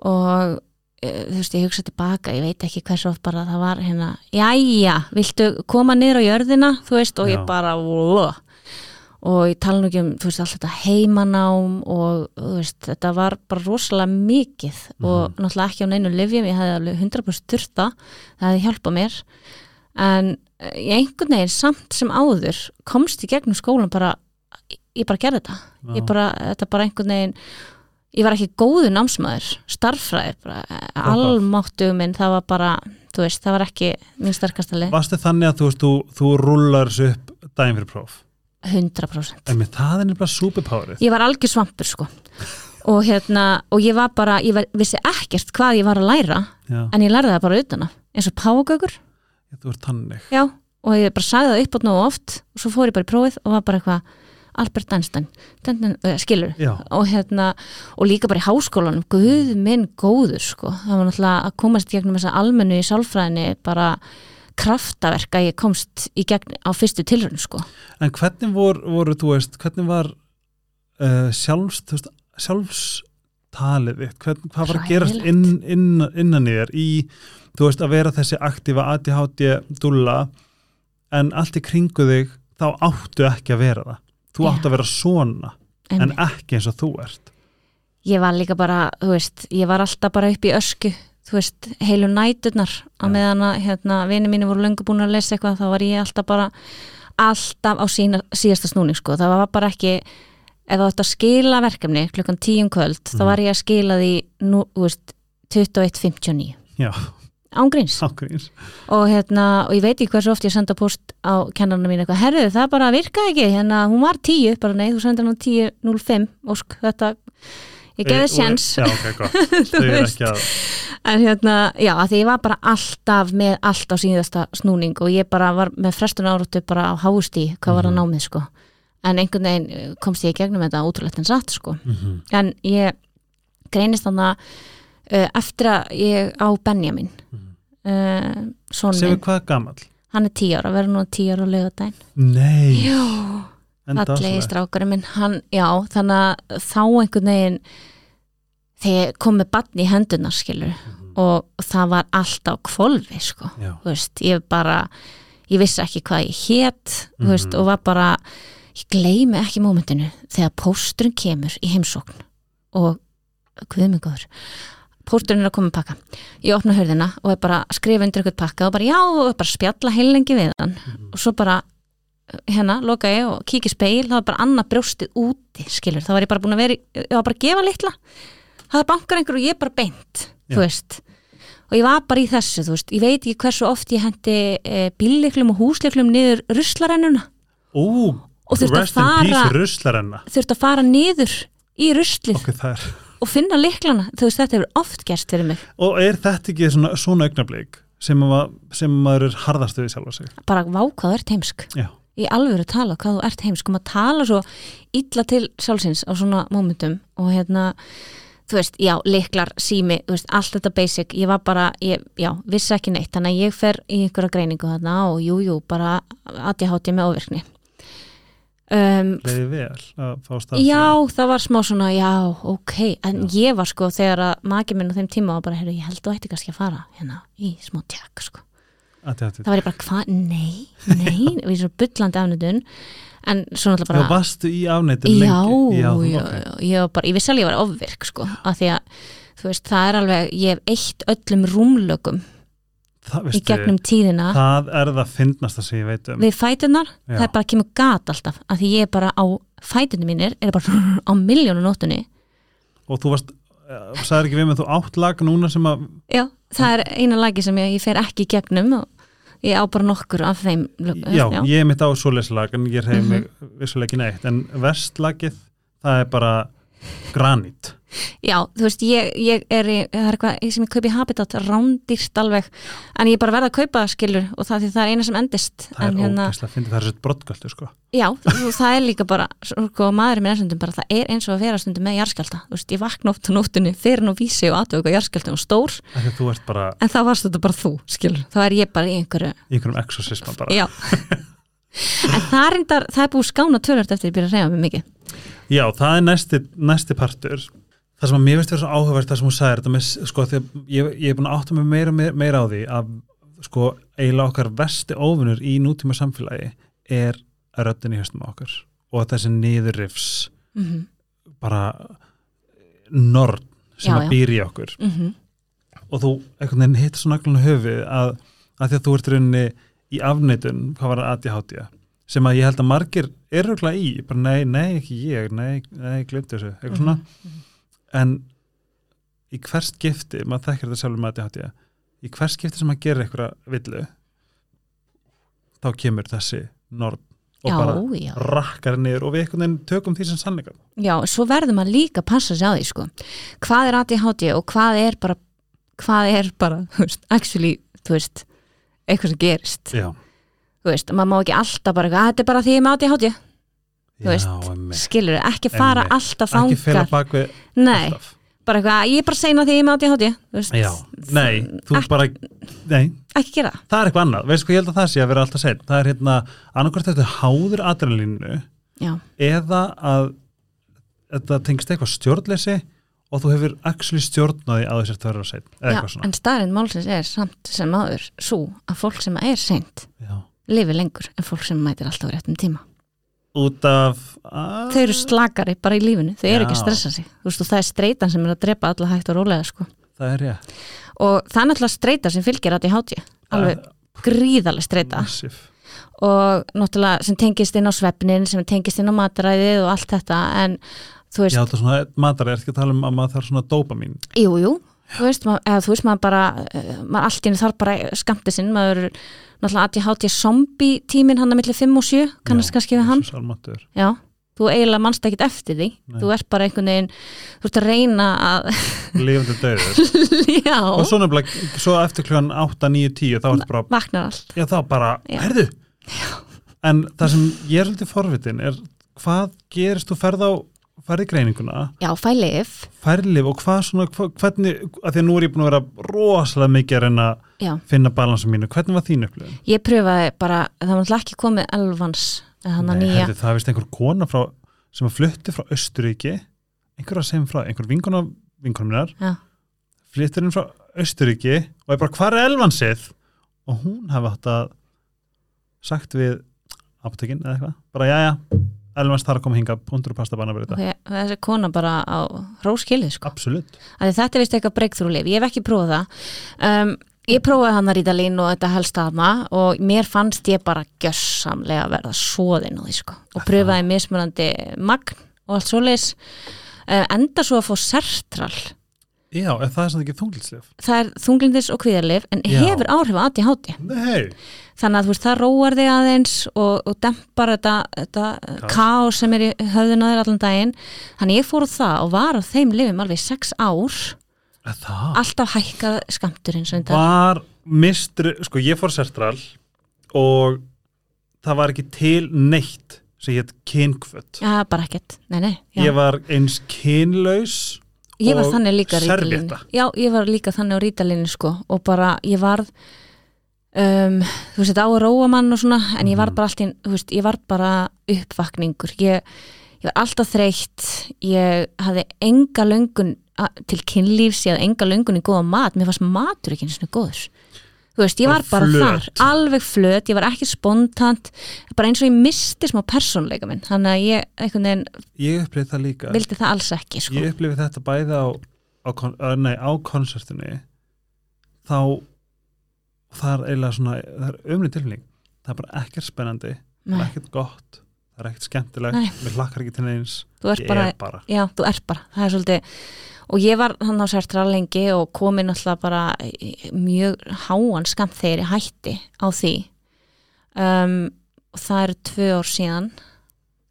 og þú veist, ég hugsa tilbaka ég veit ekki hversu oft bara það var hérna, jæja, viltu koma niður á jörðina? Þú veist, og Já. ég bara "Whoa." og ég tala nú ekki um, þú veist, allt þetta heimanám og þú veist, þetta var bara rosalega mikið og náttúrulega ekki á neinu livjum, ég hefði alveg 100% þurfta, það hefði hjálpað mér. En eh, í einhvern veginn samt sem áður komst í gegnum skólan bara, ég bara gerði þetta. Ég bara, þetta bara einhvern veginn ég var ekki góður námsmaður starffræði, bara almáttu minn, það var bara, þú veist, það var ekki mín sterkastali, Varstu þannig að þú veist, þú, þú rullar þessu upp daginn fyrir próf? 100% en með það er nefnilega superpowerið. Ég var algjör svampur sko. Og hérna, og ég var bara ég var, vissi ekkert hvað ég var að læra Já, en ég lærði það bara utan að eins og págaugur, þú ert tannig já og ég bara sagði það upp átt nógu oft og svo fór ég bara í prófið og var bara eitthvað Albert Einstein, den, den, uh, skilur og hérna, og líka bara í háskólanum. Guð minn góður sko. Það var náttúrulega að komast gegnum þessa almennu í sálfræðinni bara kraftaverk að ég komst í gegn á fyrstu tilraun sko. En hvernig vor, voru, þú veist, hvernig var uh, sjálfs, þú veist, sjálfstalið þitt, hvern, hvað var að gerast inn, inn, innan þér í, þú veist, að vera þessi aktífa ADHD dúlla en allt í kringu þig þá áttu ekki að vera það þú Já. áttu að vera svona en en ekki eins og þú ert ég var líka bara, þú veist, ég var alltaf bara upp í ösku, þú veist, heilu næturnar á Já. meðan að, hérna, vini mínu voru löngu búin að lesa eitthvað, þá var ég alltaf bara alltaf á sína, síðasta snúning, sko, það var bara ekki ef það átt að skila verkefni klukkan tíum kvöld, þá Mhm. var ég að skila því, nú, þú veist, 21.59 já, ángríns ákveðins og hérna, og ég veit ekki hversu oft ég senda post á kennarna mín eitthvað, herðu það bara virkaði ekki, hérna hún var 10, bara nei, þú sendir hann 10.05 ósk, þetta, ég geði sjens já, ok, gott, þau eru ekki að en hérna, já, að því ég var bara alltaf með allt á síðasta snúning og ég bara var með frestun áratu bara á háustí, hvað var að Mhm. námið sko. En einhvern veginn eh, komst ég í gegnum þetta ótrúlegt en satt sko. Mhm. en ég greinist þannig uh, eftir að ég á Benjamin. Uh, sem er minn, hvað gamall? Hann er tíu ára, verður nú tíu ára á lögadaginn nei, fallegi dásamlegt. strákurinn minn. Hann, já, þannig að þá einhvern veginn þegar ég kom með barn í hendunar skilur Mhm. og það var alltaf kvolfi sko, veist, ég bara ég vissi ekki hvað ég hét þú veist, Mhm. og var bara ég gleymi ekki mómentinu þegar pósturinn kemur í heimsókn. Og guðmengóður pósturinn er að koma með pakka. Ég opna hörðina og er bara að skrifa undir eitthvað pakka og bara já, og bara spjalla heilengi við hann. Mhm. og svo bara hérna, loka ég og kík í speil það var bara annað brjóstið úti, skilur. Þá var ég bara búin að vera, í- ég var bara að gefa litla. Það var bankar einhver og ég bara beint Já. þú veist. Og ég var bara í þessu, þú veist, ég veit ekki hversu oft ég hendi e, bílliklum og húsliklum niður ruslarennuna Ú, Og þurfti að fara- þurfti að fara niður í ruslið. Ok, það er og finna liklana, þú veist, þetta hefur oft gerst fyrir mig, og er þetta ekki svona, svona augnablík sem, að, sem maður er harðastu við sjálfa sig? Bara vá hvað þú ert heimsk. Já, í alvöru tala hvað þú ert heimsk. Og maður tala svo illa til sjálfsins á svona mómentum. Og hérna þú veist, já, liklar, sími, þú veist, allt þetta basic, ég var bara, ég, já, vissi ekki neitt, þannig að ég fer í einhverja greiningu þarna og jú, jú, bara ADHD með ofvirkni um, leiði vel að fá stað Já, það var smá svona, já, ok en ég var sko þegar að maki minn á þeim tíma var bara, heyrðu, ég held þú ætti kannski að fara hérna í smá tjekk, sko. Það var ég bara, hvað, nei, nei? Við erum svo bullandi afnöðun en svo náttúrulega Já, bara varstu í já, lengi? já, já, ok. ég var bara, ég vissi alveg að ég var ofvirk, sko af því að, þú veist, það er alveg ég hef eitt öllum rúmlögum Það, í gegnum tíðina. það er það fyndnasta sem ég veit um. Við fætunar, Já. það er bara kemur gat alltaf, af því ég er bara á fætunum mínir, er bara á miljónu nótunni. Og þú varst, uh, sagðir ekki við með þú átt lag núna sem að Já, það er eina lagi sem ég, ég fer ekki í gegnum og ég á bara nokkur af þeim lög- já, ég er mitt á svoleiðslag en ég reyði mig vissulega ekki neitt. En vestlagið, það er bara granít Já, þú veist, ég, ég er í, það er eitthvað sem ég kaupi Habitat, rándýrt alveg en ég er bara verða að kaupa það skilur og það, það er eina sem endist það en er hérna, ógæslega fyndið, það er svo brottgöldu sko. já, það er líka bara sko, maðurinn minn er stundum bara, það er eins og að vera stundum með jarðskjálta, þú veist, ég vakna oft á nóttunni fyrir nú vísi og aðtöku jarðskjálta og stór að bara en þá varst þetta bara þú, skilur, þá er ég bara í einhverju í einhverjum exorcisma bara. Já. En það er, það er búið skána tölvört eftir að byrja að reyða mig mikið. Já, það er næsti, næsti partur það sem að mér veist vera svo áhugavert það sem hún sagði þetta með, sko, því að ég, ég er búin að átta mig meira, meira, meira á því að sko, eiginlega okkar vesti óvinnur í nútíma samfélagi er röddin í höstum á okkur og þessi niðurrifs mm bara norn sem Já, að já. býr í okkur -hmm. og þú einhvern veginn hittir svo naglunum höfuð að, að því að þú ert rauninni í afneitun, hvað var ADHD sem að ég held að margir eru örugglega í, bara nei, nei, ekki ég nei, nei, glemdi þessu, eitthvað svona Mhm. En í hvers skipti, maður þekkir þetta sjálfur með ADHD í hvers skipti sem maður gerir eitthvað villu þá kemur þessi norn og Já, bara já. rakkar niður og við einhvern veginn tökum því sem sannleika Já, svo verður maður líka að passa sig á því sko. hvað er ADHD og hvað er bara hvað er bara, þú veist, actually þú veist, eitthvað sem gerist Já, þú veist, maður má ekki alltaf bara "Ah, þetta er bara því ég með ADHD Þú veist, skilur, ekki fara Einmitt. alltaf ekki fela þangar bak við nei, alltaf. Bara eitthvað, ég er bara að segna því ég er með veist, Já, nei, þú Ekki- bara nei, ekki gera. Það það er eitthvað annað, veistu hvað ég held að það sé að vera alltaf sein, það er hérna annarkvært þetta háður adrenalínu já, eða að þetta tengist eitthvað stjórnleysi og þú hefur actually stjórnaði á þessar tvörður og sein, eða já, eitthvað svona. en staðrind málsins er samt sem áður svo að fólk sem er seint Já. lifi lengur en fólk sem mætir alltaf á réttum tíma út af að, þau eru slakari bara í lífinu, þau eru ekki að stressa sig. Veist það er streitan sem er að drepa alla hægt og rólega sko. það er ég og það er náttúrulega streita sem fylgir ADHD alveg gríðaleg streita. massíf. Og náttúrulega sem tengist inn á svefnin sem tengist inn á mataræðið og allt þetta en þú veist, Já, er svona matar, er ekki að tala um að maður þarf svona dópamin jú, jú þú veist, maður, eða, þú veist maður bara maður allt í henni þarf bara skamti sinn maður náttúrulega ADHD zombie tímin hann að milli 5 og 7 kannast kannski við hann, já þú eiginlega mannst ekkit eftir því. Nei. þú ert bara einhvern veginn, þú ert að reyna að Lifandi döður já, og svo nefnilega, svo eftir klukkan 8, 9, 10 þá er þetta bara, vaknar allt. Já þá bara, herðu en það sem ég er svolítið forvitin er hvað gerist þú ferð á ferði greininguna, já, fæ lif, færlif og hvað svona, hva, hvernig, að því að nú er ég búin að vera rosalega mikið að reyna að finna balansa mínu, hvernig var þín upplifun? ég pröfaði bara, það var náttúrulega ekki komið elvans, hann að nýja það vist einhver kona frá, sem að flutti frá Östuríki, einhver að segja frá, einhver vinkona vinkonum minnar, Já. flyttur inn frá Östuríki og er bara, hvað er elvansið? Og hún hafi átt að sagt við apotekin eða eitthvað, bara, já, já, elvans þarf að koma hinga, punktur og pasta banna verið þetta. og þessi kona bara á róskilið sko. Absolutt. þetta er vist eitthvað lif, ég hef ekki prófað það um, ég prófaði hann að rítalín og þetta helst aðma og mér fannst ég bara gjössamlega að verða svoðin og því sko og pröfaði mismunandi magn og allt svoleiðis uh, enda svo að fá sertral Já, ef það er svona ekki þunglitslif. það er þunglindis og kvíðarlif en Já. hefur áhrif að ADHD Nei. þannig að veist það róar þig aðeins og, og dempar þetta, þetta kaos sem er í höfðun að þér allan daginn þannig ég fór á það og var á þeim lifum alveg sex ár Er Það alltaf hækkað skamturinn sem þetta var mistri, sko ég fór sestral og það var ekki til neitt sem hétt kynkvöt. Já, bara ekkert, nei, nei já. Ég var eins kynlaus Ég var og þannig líka servietta. Já, ég var líka þannig á rítalínu sko. Og bara ég varð um, þú veist á að róa mann og svona en ég Mhm. var bara allt í, þú veist, ég var bara uppvakningur. Ég, ég var alltaf þreytt. Ég hafði enga löngun til kynlífs, ég hafði enga löngun í góða mat, mér fannst matur ekki einu svona góður þú veist, ég var bara flöt. þar alveg flöt, ég var ekki spontant bara eins og ég misti smá persónleika minn þannig að ég einhvern veginn Ég upplifði það líka. vildi það alls ekki sko. Ég upplifði þetta bæði á, á, nei, á konsertinni þá það er eiginlega svona, það er umrið tilfinning það er bara ekkert spennandi það er ekkert gott, það er ekkert skemmtilegt mér hlakkar ekki til neins ég bara er bara Já, þú ert bara, það er svolítið og ég var hann á sértra lengi og komin alltaf bara mjög háan skamt ég hætti á því. Um, og það eru tvö ár síðan.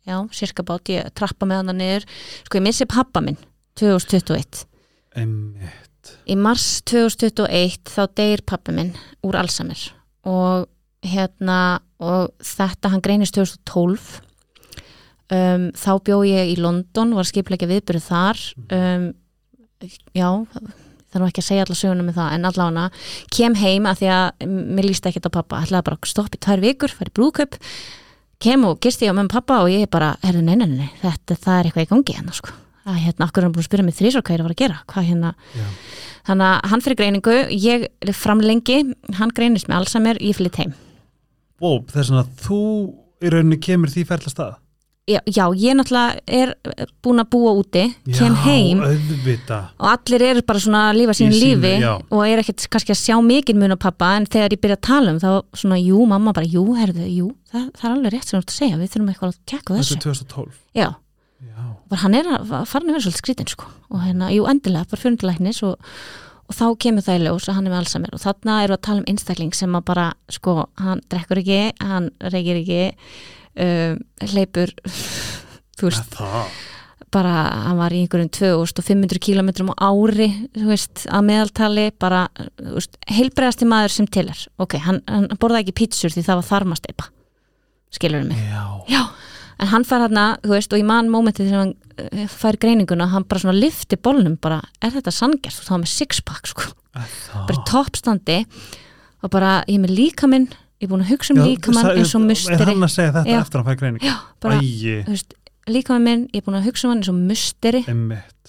Já, cirka bát, ég trappa með hann niður. Sko ég missi pappa minn 2021 einmitt. Í mars 2021 þá deyr pappa minn úr Alzheimer. Og hérna og þetta hann greinist 2012 um, þá bjó ég í London var skipleikja viðbyrðu þar. Um, já nú ekki að segja alla söguna með það en allána kem heim að því að mér líst ekki á pappa, ætlaði bara að stoppa í tvær vikur fara í brúðkaup kem og gisti ég á með pappa og ég bara, herðu, nei, nei, nei, þetta, það er eitthvað í gangi hérna, sko. Að hérna, okkur hann búin að spyrja mig þrísar hvað ég er að fara að gera? Hvað hérna, Já. þannig að hann fyrir greiningu ég er framlengi, hann greinist með Alzheimer, ég flytt heim. Ó, þess að þú í rauninni kemur því ferla stað já, já, ég náttúrulega er búin að búa úti, kem heim auðvita og allir eru bara svona að lífa sínu, lífi já. og er ekkert kannski að sjá mikið mun á pappa en þegar ég byrja að tala um þá svona, jú, mamma bara, jú, herðu, jú það, það er alveg rétt sem þú ert að segja, við þurfum eitthvað að kekka á þetta þessu, er 2012 já, bara hann er að farin að vera svolítið skrítin sko. Og hérna, jú, endilega, bara fyrir til læknis og, og þá kemur það í ljós að hann er með Alzheimer. Og þarna við að tala um einstakling sem að bara, sko, hann drekkur ekki hann reykir ekki um, hleypur þú veist, bara hann var í einhverjum 2500 kilometrum á ári, veist, að meðaltali bara, heilbregasti maður sem til er, ok, hann, hann borðaði ekki pítsur því það var þarmasteipa skilur mig, já, já en hann fær þú veist, og í mann mómentið þegar hann eh, fær greininguna, hann bara svona lifti bólnum, bara, er þetta sangjast og þá með sixpack, sko, bara toppstandi og bara, ég með líkaminn ég er búin að hugsa um líkamann eins og er musteri. hann að segja þetta Já. eftir að hann fær greining já, bara, veist, líkaminn minn ég er búin að hugsa um hann eins og musteri.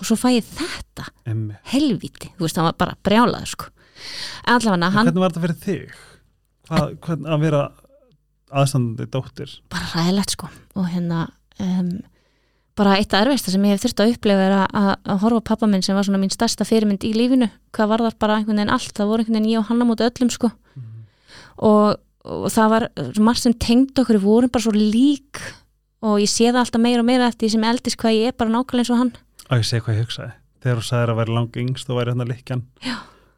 Og svo fæ ég þetta. Emmitt helvíti, þú veist, hann var bara brjálaður sko. allavega hann hvernig var þetta fyrir þig? Hvað, hvernig að vera aðstandandi dóttir? Bara ræðilegt sko. Og hérna um, bara eitt af erfista sem ég hef þurft að upplefa er að, að, horfa pappa minn sem var svona mín stærsta fyrirmynd í lífinu. Hvað var þar bara einhvern veginn allt, það voru einhvern veginn ég og hann á móti öllum sko. Og, og það var margt sem tengd okkur, við vorum bara svo lík og ég sé það alltaf meira og meira eftir því sem eldist hvað ég er bara nákvæmlega eins og hann. Og ég segi hvað ég hugsaði. Þegar þú sagðir að vera lang yngst og væri hérna likjan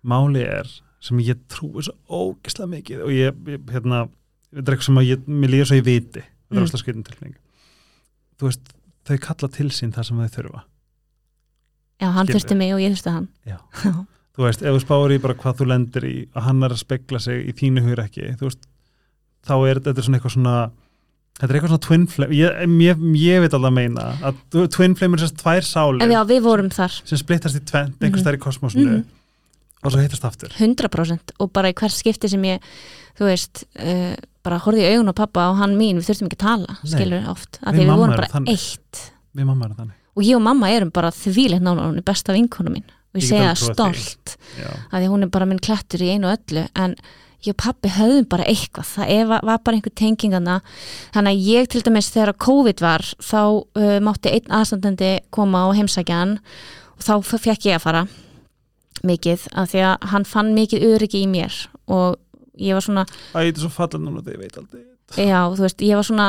máli er sem ég trúi svo ógislega mikið og ég, ég hérna þetta er eitthvað sem ég, mér líður svo ég viti. Þetta er Mm. óslega skritin tilning þú veist, þau kalla til sín það sem þau þurfa. Já, hann Skilur. þurfti mig og ég þurfti hann. Já. þú veist, ef þú spáir í bara hvað þú lendir í að hann er að spegla sig í þínu hugur ekki þú veist, þá er þetta svona eitthvað svona þetta er eitthvað svona twin flame ég, ég, ég veit alveg að meina að twin flame er sérst tvær sálir en já, við vorum þar sem splittast í tvent, einhvers Mhm. þær í kosmosinu Mhm. og svo hittast aftur 100% og bara í hvers skipti sem ég þú veist, uh, bara horfði í augun á pappa og hann mín, við þurftum ekki að tala Nei. skilur oft, af Við því við mamma vorum bara þannig. eitt við mamma erum þannig og ég og mamma erum bara þvíleitt nána hún er besta vinkonu mín og Ég ég segja stolt af því hún er bara minn klættur í einu og öllu en ég og pappi höfðum bara eitthvað. Það er, var bara einhver tengingana þannig að ég til dæmis þegar COVID var þá uh, mátti einn aðstandandi koma og heimsækja hann og þá fekk ég að fara mikið af því að hann fann mikið öryggi í mér og ég var svona þetta er svo fallað núna þegar ég veit aldrei. Já, þú veist, ég var svona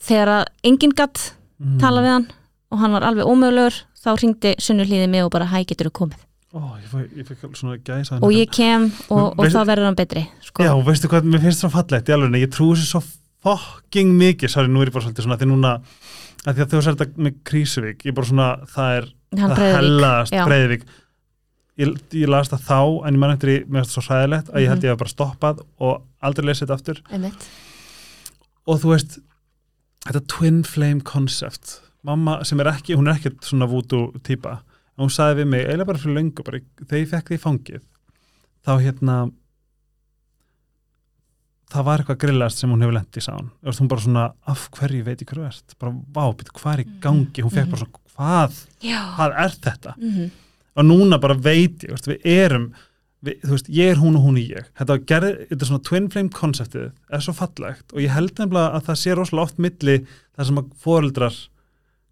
þegar að enginn gatt mm. tala við hann og hann var alveg ómögulegur þá ringdi Sunnu hlýðið mig og bara hæ getur þú komið Ó, ég, fæ, ég alveg svona gæsa og ég kem og, og þá verður hann betri sko. Já, veistu hvað, mér finnst það fallegt alveg ég trúi þessu svo fucking mikið sorry, nú er ég bara svolítið svona því núna að því að þú sér þetta með Krísuvík ég bara svona, það er hann það já. Breiðvík ég, ég las það þá en ég man eftir í, mér finnst það svo sæðilegt að ég held Mhm. ég hef bara stoppað og aldrei lesið þetta aftur Einmitt. og þú veist þetta twin flame concept mamma sem er ekki, hún er ekki svona voodoo típa, en hún sagði við mig eiginlega bara fyrir löngu, bara þegar ég fekk því fangið þá hérna það var eitthvað grillast sem hún hefur lent í sán og hún bara svona, af hverju veit ég hverju ert. Bara, vá, býttu, hvað er í gangi? Hún fekk bara svona, hvað, Já. hvað er þetta? Mhm. og núna bara veit ég, veist, við erum við, þú veist, ég er hún og hún er ég. Þetta, var gerð, þetta er svona twin flame konceptið er svo fallegt. Og ég held nefnilega að það sé rosalega oft milli þar sem að foreldrar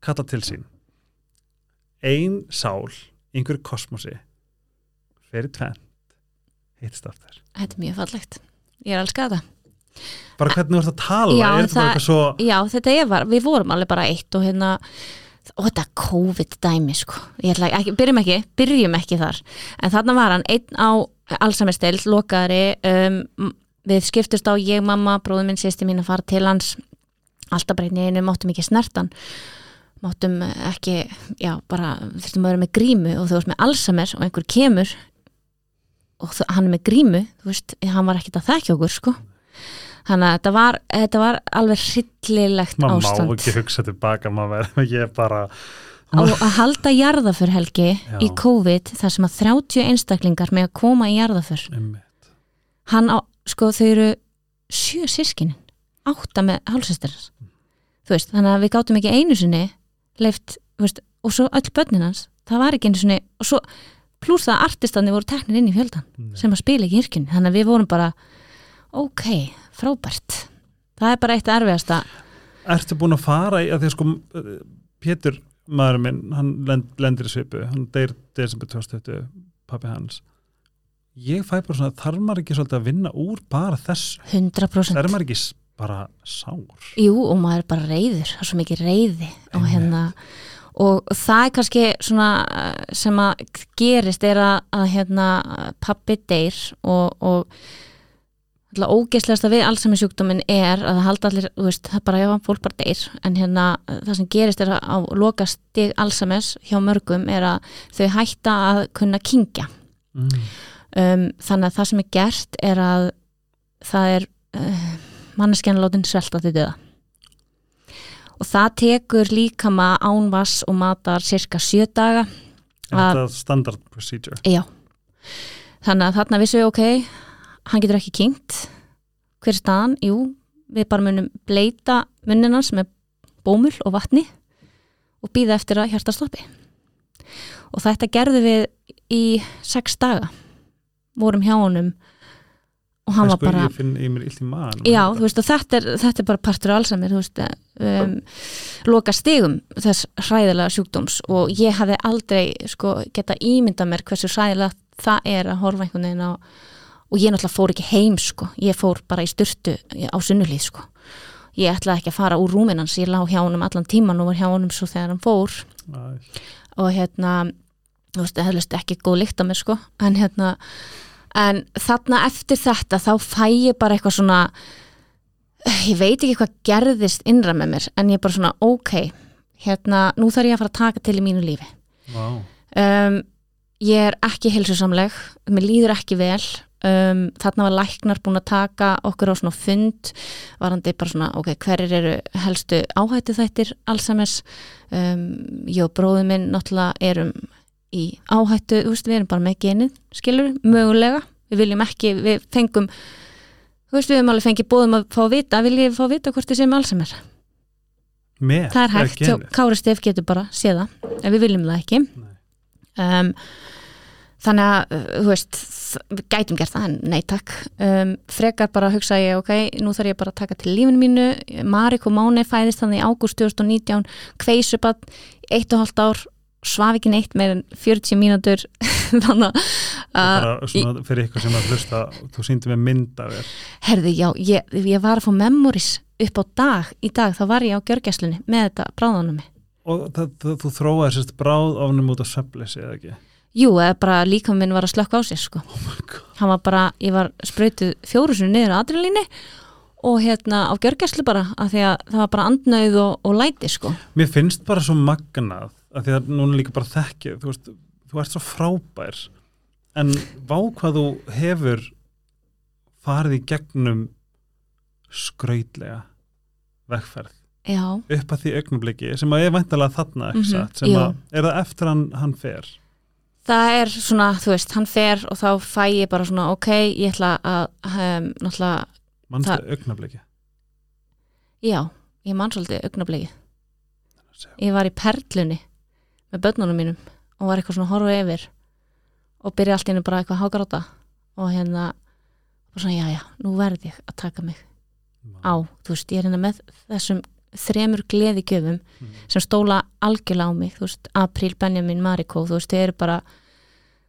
kalla til sín ein sál í einhverju kosmosi fyrir tvent hittst aftur. Þetta er mjög fallegt. Ég er elskað þetta. Bara hvernig þú ert að tala, Já, er bara það- eitthvað svo Já, þetta er var, við vorum alveg bara eitt og hérna og þetta COVID dæmi sko ekki, byrjum ekki, byrjum ekki þar. En þarna var hann einn á Alzheimer-stild, lokaðari um, við skiptust á ég, mamma, bróður minn sýsti mín að fara til hans. Alltaf breytni einu, máttum ekki snertan máttum ekki já, bara, þurftum að vera með grímu og þú veist með Alzheimer og einhver kemur og þú, hann er með grímu þú veist, hann var ekkert að þekka okkur sko. Þannig að þetta var, þetta var alveg hryllilegt maður má ástand. ekki hugsa tilbaka maður verður er bara og að halda jarðaför helgi Já. í COVID þar sem að 30 einstaklingar með að koma í jarðaför hann á, sko þau eru sjö sískinin, átta með hálsestarins þú veist, þannig að við gátum ekki einu sinni leift, veist, og svo öll börnin hans, það var ekki einu sinni og svo pluss það að artistandi voru teknir inn í fjöldan Nei. sem að spila ekki í yrkjunni þannig að við vorum bara ok, frábært. Það er bara eitt erfiðasta. Ertu búin að fara í að því að sko Pétur maður minn, hann lend, lendir í svipu hann deyr desember 2020 pappi hans. Ég fæ bara svona, þarf maður ekki svolítið að vinna úr bara þess, 100% þarf maður ekki bara sár. Jú, og maður er bara reyður, það er svo mikið reyði og hérna og það er kannski svona eh, sem að gerist er að, að hérna pappi deyr og, og alltaf ógeðslegasta við Alzheimer sjúkdómin er að það halda allir, þú veist, það bara, já, fólk bara deyr. En hérna það sem gerist er að á loka stig Alzheimer's hjá mörgum er að þau hætta að kunna kingja mm. um, þannig að það sem er gert er að það er uh, manneskjan látin svelta til döða og það tekur líkama ánvass og matar cirka sjö daga er Að- þetta standard procedure? Já. Þannig að þarna vissu við ok hann getur ekki kynnt hver er staðan, jú, við bara munum bleita munninans með bómul og vatni og býða eftir að hjarta stoppi. Og þetta gerðu við í sex daga. Vorum hjá honum og hann var bara ég finn maðan Já, veist, þetta er, þetta er bara partur af veist, um, loka stigum þess hræðilega sjúkdóms. Og ég hafði aldrei, sko, geta ímynda mér hversu hræðilega það er að horfa einhvern veginn á, og ég náttúrulega fór ekki heim, sko, ég fór bara í styrtu á sunnulíð, sko. Ég ætlaði ekki að fara úr rúminans, ég lá hjá honum allan tíman og var hjá honum svo þegar hann fór. Æ, og hérna það hefðist ekki góð lykt á mér sko. En hérna en þarna eftir þetta þá fæ ég bara eitthvað svona ég veit ekki hvað gerðist innra með mér en ég er bara svona ok hérna, nú þarf ég að fara að taka til í mínu lífi. Vá. Um, ég er ekki heilsusamleg mér líður ekki vel um, þarna var læknar búin að taka okkur á svona fund varandi bara svona, ok, hverjir eru helstu áhættu þættir Alzheimer's? Um, ég og bróður minn náttúrulega erum í áhættu, þú veist, við erum bara með genið skilur, mögulega, við viljum ekki við fengum, þú veist, við höfum alveg fengið bóðum að fá að vita, viljum við fá að vita hvort þið séum Alzheimer, með, það er hægt, hjá Kári Stef getur bara séð það, en við viljum það ekki. Um, þannig að uh, þú veist, við gætum gert það en nei takk, um, frekar bara hugsa ég, ok, nú þarf ég bara að taka til lífinu mínu, Marik og Máni fæðist þannig í ágúst 2019, kveisubat eitt og hálft ár svaf ekki neitt meir en 40 mínútur. Þannig að bara svona fyrir ykkur sem að hlusta þú síndi með mynd af þér. Herði, já, ég, ég var að fá memories upp á dag, í dag, þá var ég á gjörgæslunni með þetta bráðanum og það, það, þú þróaði sérst bráð ofnum út af svefleysi eða ekki? Jú, eða bara líka minn var að slökka á sér sko. oh hann var bara, ég var sprautuð fjóru sinni niður á adrenalíni og hérna á gjörgæslu bara af því að það var bara andnauð og, og læti sko. mér finnst bara svo magnað að því að núna líka bara þekki þú veist, þú ert svo frábær. En vá hvað þú hefur farið í gegnum skrautlega vegferð. Já, upp að því augnabliki sem að ég væntalega þarna Mhm, satt, sem jú. að er það eftir hann, hann fer? Það er svona, þú veist, hann fer og þá fæ ég bara svona, ok, ég ætla að um, náttúrulega, mannstu augnabliki já, ég man svolítið augnabliki. Ég var í perlunni með börnunum mínum og var eitthvað svona horfa yfir og byrja allt í hennu bara eitthvað að hágráta og hérna, og svona, já, já, nú verð ég að taka mig á, þú veist, ég er hérna með þessum þremur gleði gjöfum Mhm. sem stóla algjörlega á mig, þú veist, April, Benjamin, Mariko, þú veist, þau eru bara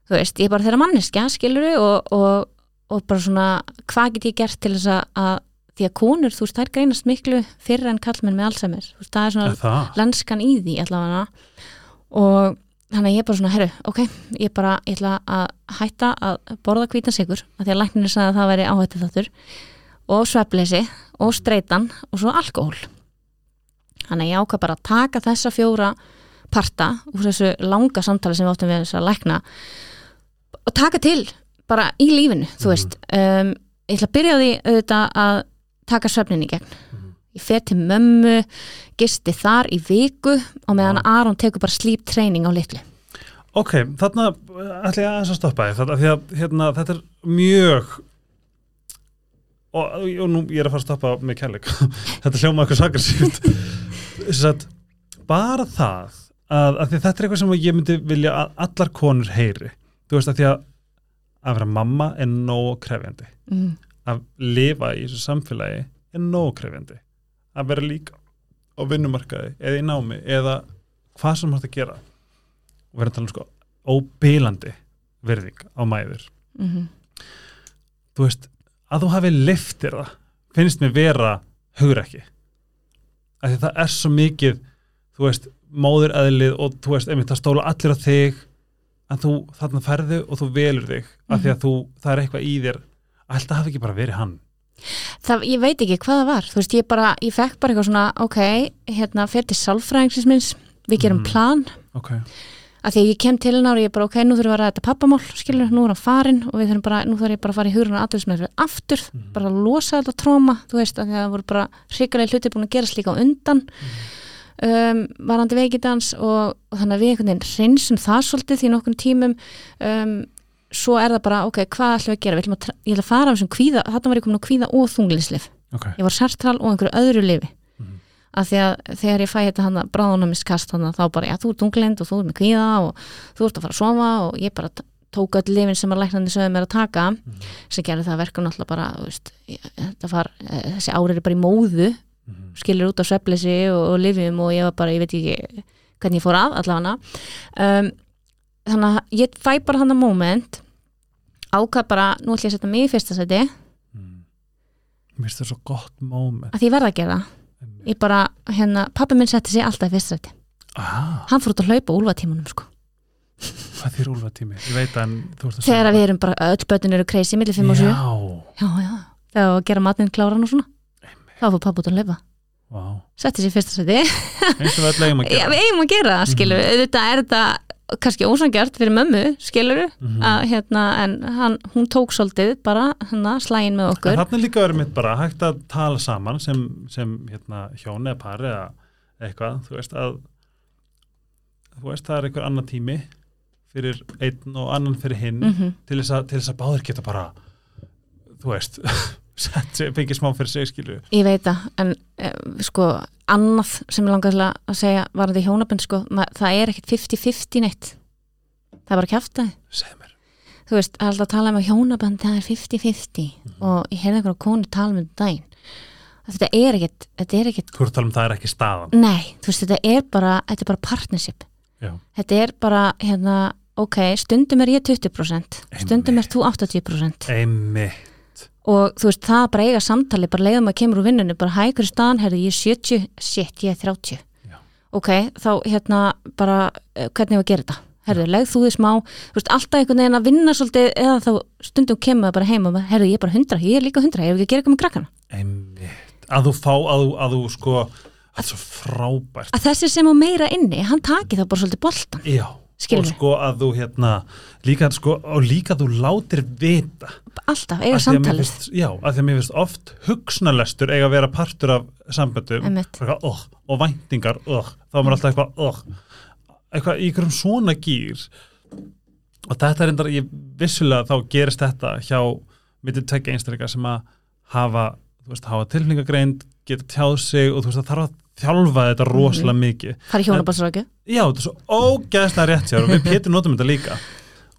þú veist, ég er bara þeirra manneskja, skilur og, og, og bara svona hvað get ég gert til þess að, að því að konur, þú veist, þær greinast miklu fyrir en kallmenn með Alzheimer, þú veist, það er svona Er það? lenskan í því allavega og þannig að ég er bara svona, herru, ok ég bara, ég ætla að hætta að borða hvítan sigur, af því að læknir sagði að það væri áhættu þáttur og svefleysi og streitan og svo alkohól þannig að ég ákvað bara að taka þessa fjóra parta úr þessu langa samtali sem við áttum við þess að lækna og taka til bara í lífinu, þú Mhm. veist um, ég ætla að byrja á því auðvitað að taka svefnin í gegn. Ég fer til mömmu gisti þar í viku og meðan Já. Aron tekur bara sleep training á litlu. Ok, þarna ætla ég aðeins að stoppa þarna, því að hérna, þetta er mjög og, og nú ég er að fara að stoppa með kærleik. Þetta hljóma eitthvað sakarsýft þess að bara það að, að þetta er eitthvað sem ég myndi vilja að allar konur heyri. Þú veist að því að að vera mamma er nóg krefjandi. Mm. að lifa í þessu samfélagi er nóg krefjandi að vera líka á vinnumarkaði eða í námi eða hvað sem ert að gera. Og verður að tala um sko óbílandi virðing á mæður. Mm þú veist, að þú hafi liftir það finnst mér vera hugur ekki af því það er svo mikið þú veist, móður eðlið og þú veist, einmitt, það stóla allir á þig en þú þarna ferðu og þú velur þig af því að þú, það er eitthvað í þér. Alltaf hafi ekki bara verið hann það, ég veit ekki hvað það var. Þú veist, ég bara, ég fekk bara eitthvað svona ok, hérna, fer til sálfræðingsins minns. Við gerum Mhm. plan. Ok, að því að ég kem til hennar og ég bara, ok, nú þurfum við að ræða þetta pappamál, skilur, nú er hann farinn og við þurfum bara, nú þarf ég bara að fara í hugruna aðeinsmeð aftur, Mhm. bara að losa þetta tróma, þú veist, að það voru bara hrikalega hlutir búin að gerast líka á undan. Um, varandi veikidans og, og þannig að við einhvern veginn hreinsum það svolítið því nokkur tímum. Um, svo er það bara, ok, hvað ætlum við að gera? Við að, ég ætla að fara af þessum kvíða, þarna var ég komin á kvíða og þunglýslif ok. Ég var sertral og einhverju öðru lifi Mhm. af því að þegar ég fæ þetta hann að bráðunamiskast þá bara, já þú ert unglind og þú ert með kvíða og þú ert að fara að sofa og ég bara tók öll lifin sem að læknandi sögðu mér að taka sem gerði það verkum náttúrulega bara veist, var, eh, þessi ári er bara í móðu Mhm. skilur út á svefleysi og, og lifjum og ég var bara, ég veit ekki hvernig ég fór að allavega. Um, þannig að ég fæ bara hann að moment ákvað bara, nú ætlum ég að setja mig í fyrsta seti Mm. mér finnst það svo gott moment. Að því ég verða að gera ég bara, hérna, pappi minn setti sig alltaf í fyrsta seti ah, hann fór út að hlaupa á úlfatímanum sko. hvað þýr úlfa tími ég veit en þú ert að þegar við erum bara, öll bötin eru crazy millir 5 og 7, já, já, já. Þegar við að gera matinn kláran og svona. Þá fór pappi út að hlaupa, wow. setti sig í fyrsta seti eins og við eigum að já, gera. eigum að gera það, skilur mm þetta er þetta kannski ósangjart fyrir mömmu, skilur Mhm. að hérna, en hann, hún tók svolítið bara, hérna, slægin með okkur. Þarna er líka verið mitt bara hægt að tala saman sem, sem hérna, hjón eða pari eða eitthvað, þú veist að þú veist það er einhver annar tími fyrir einn og annan fyrir hinn mm til, þess að, til þess að báður geta bara þú veist fengið smá fyrir sig skilu ég veit það, en eh, sko annað sem ég langar til að segja varandi hjónabönd, sko, það er ekkit 50-50 neitt. Það er bara kjaftaði segð mér. Þú veist, alltaf að tala um að hjónabönd það er 50-50 og ég heyrði einhverja konu tala um þetta daginn. Að þetta er ekkit, þetta er ekkit þú að tala um það er ekki staðan. Nei, þú veist, þetta er bara þetta er bara partnership. Já. þetta er bara, hérna, ok stundum er ég 20%, stundum er þú 80% einmitt og þú veist, það bara eiga samtali bara leiðum að kemur úr vinnunni, bara hægur staðan? Herðu, ég er 70, shit, ég er 30 Já. ok, þá hérna bara, eh, hvernig var að gera þetta? Herðu, leið þú þið smá, þú veist, alltaf einhvern veginn að vinna svolítið, eða þá stundum kemur bara heim og herðu, ég er bara 100, ég er líka 100 ég er ekki að gera eitthvað með krakkana? Einmitt. Að þú fá, að þú, að þú sko frábært. Að þessi sem á meira inni, hann taki þá bara svolítið boltan, Já, Skilurðu? og sko að þú hérna líka sko, og líka þú látir vita. Alltaf, eiga samtalið. finnst- Já, af því að mér finnst oft hugsnalestur eiga að vera partur af samböndum. Oh, og væntingar oh, þá er maður alltaf eitthvað, oh, eitthvað í einhverjum svona gýr og þetta er endar, ég vissulega þá gerist þetta hjá myndið tvekja einstaklega sem að hafa, veist, hafa tilfningagreind geta tjáð sig og þú veist, það þarf að þjálfa þetta rosalega mikið. Fara í hjónabarsröku, Já, þetta er svo ógæðslega rétt sér og við pétur notum þetta líka.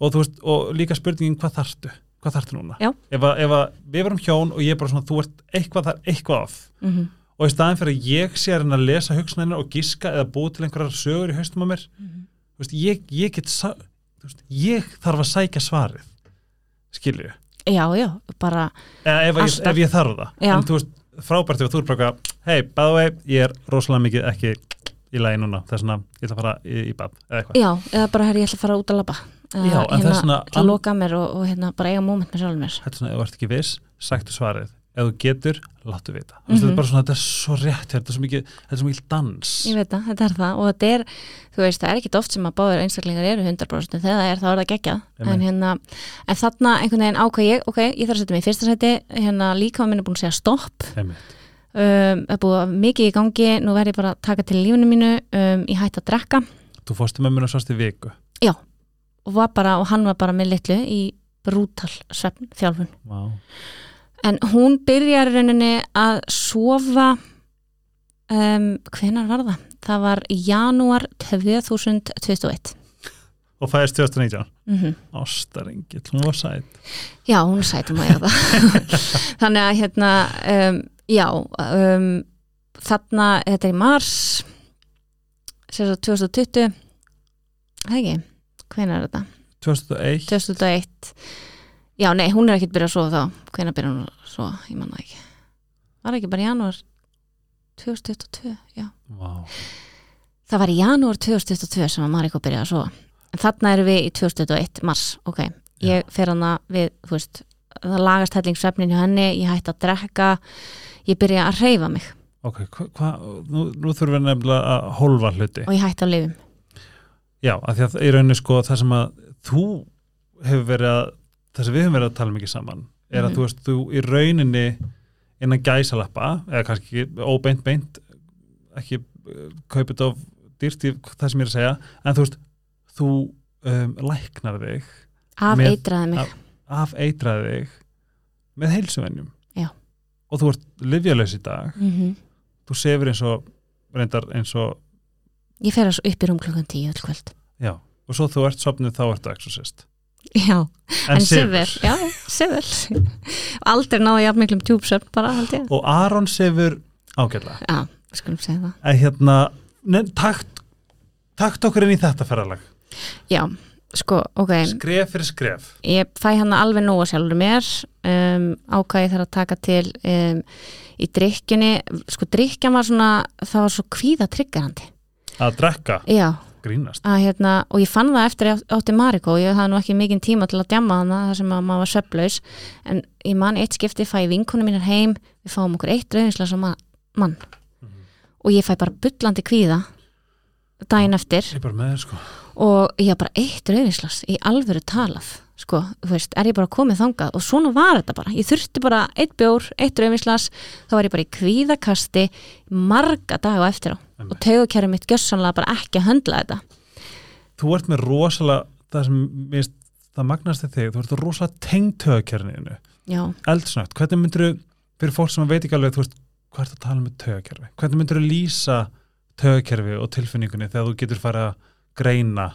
Og, þú veist, og líka spurningin hvað þarftu? Hvað þarftu núna? Ef, að, ef að við verum hjón og ég er bara svona þú ert eitthvað þar eitthvað af. Mm og í staðin fyrir að ég sé að reyna að lesa hugsanina og giska eða búið til einhverjar sögur í haustum á mér Mhm. þú veist, ég, ég get veist, ég þarf að sækja svarið. Skilju já, já, bara eða ef, Alltaf. ef ég þarf það. Já. en þú veist, frábært ef þú er bara hei, by the way, ég er rosalega mikið ekki í lagi núna, það er svona ég ætla að fara í, í bað, eða eitthvað. Já, eða bara herri, ég ætla að fara út að labba. Uh, Já, svona til að loka mér og, og hérna, bara eiga moment með sjálfum mér. Þetta er svona, ef þú ert ekki viss, sagtu svarið ef þú getur, láttu vita. Mm Mhm. þetta er bara svona, þetta er svo rétt þetta er svo mikið, þetta er svo mikið dans. Ég veit það, þetta er það. Og þetta er, þú veist, það er ekkit oft sem að báður einstaklingar eru 100% þegar það er, þá er það geggjað. En hérna, en þarna einhvern veginn ákvað ég, ok, ég þarf að setja mig í fyrsta seti hérna líka minn er búin að segja stopp. Um, það er búið mikið í gangi. Nú verð ég bara að taka til lífinu mínu um, ég hætti að drekka. Þú fórstu með mér og, En hún byrjar í rauninni að sofa um, hvenar var það? Það var janúar 2021 og fæðist 2019 mm -hmm. hún var sæt. Já, hún sætum að ég það. Þannig að hérna um, já um, þarna, þetta er í mars sér svo 2020 það ekki, hvenær er þetta? 2001 2001 já, nei, hún er ekkert byrjað að sofa þá. Hvenær byrjað hún að sofa, ég manna ekki. Var ekki bara í janúar? 2022, já. Vá. það var í janúar 2022 sem að Mariko byrjaði að sofa. En þarna erum við í 2021, mars. Ok, ég fer hana við veist, það lagast hellingsvefnin hjá henni ég hætti að drekka ég byrja að reyfa mig. Ok, hva, hva, nú, nú þurfum við nefnilega að hólfa hluti. Og ég hætti að lifum já, af því að í rauninni sko það sem að þú hefur verið að það sem við hefum verið að tala mikið saman er að Mhm. þú veist, þú í rauninni innan gæsalappa, eða kannski óbeint beint ekki uh, kaupið of dýrt í það sem ég er að segja en þú veist, þú um, læknar þig af Með- eitraði mig, af eitraði þig með heilsuvenjum. Og þú ert livjalaus í dag. Mm þú sefur eins og reyndar eins og, ég fer að upp í rúm klukkan 10 öll kvöld. Já. Og svo þú ert sopnuð þá ertu exorcist já, en, en sefur. sefur já, sefur aldrei náða jafn miklum tjúpsöfn bara ég. Og Aron sefur ágætlega. Já, skulum segja það. En hérna, nefn, takt takt okkur inn í þetta ferralag já, sko, ok. Skref fyrir skref. Ég fæ hann alveg nóga sjálfur mér. Um, ákvæði þarf að taka til um, í drikkjunni sko drikkjan var svona það var svo kvíða tryggarandi. Að drekka, já, grínast. Hérna og ég fann það eftir átti Mariko ég hafði nú ekki mikinn tíma til að djamma hana þar sem að maður var sveflaus en ég man eitt skipti fæ vinkunum mínar heim við fáum okkur eitt rauðinslas mann. Og ég fæ bara bullandi kvíða daginn eftir. Ég er bara með þér sko og ég haf bara eitt rauðinslas í alvöru talað sko, þú veist, er ég bara komið þangað? Og svona var þetta bara, ég þurfti bara eitt bjór, eitt rauðinslas, þá var ég bara í kvíðakasti marga daga á eftir á. Og taugakerri mitt gjössanlega bara ekki að höndla þetta. Þú ert með rosalega það sem minnst, það magnast þig þú ert rosalega tengd já, eldsnögt, hvernig myndir þú fyrir fólk sem veit ekki alveg, þú veist, hvað ert að tala með tögakerfi hvernig myndir þú lýsa tögakerfi og tilfinningunni þegar þú getur fara að greina.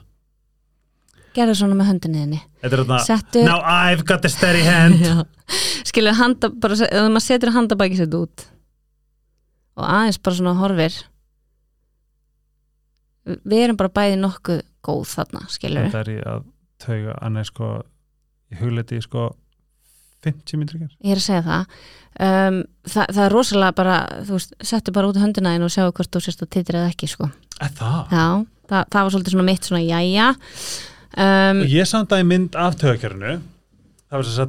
Gerðu svona með er þarna, settu now I've got a steady hand. Já. skilur handa, bara, ef maður setur handabæki sitt út og aðeins bara svona horfir. Við erum bara bæði nokkuð góð þarna, skilur þetta er í að tauga annað sko, í hugleiti sko 50 myndir ekki ég er að segja það. Um, það, það er rosalega bara þú veist, settu bara út höndina þín og sjáu hvort þú sérst að titrið ekki sko. Er það? já, það, það var svolítið svona mitt svona jæja. Um, Og ég samt að í mynd af tögakerfinu það var svo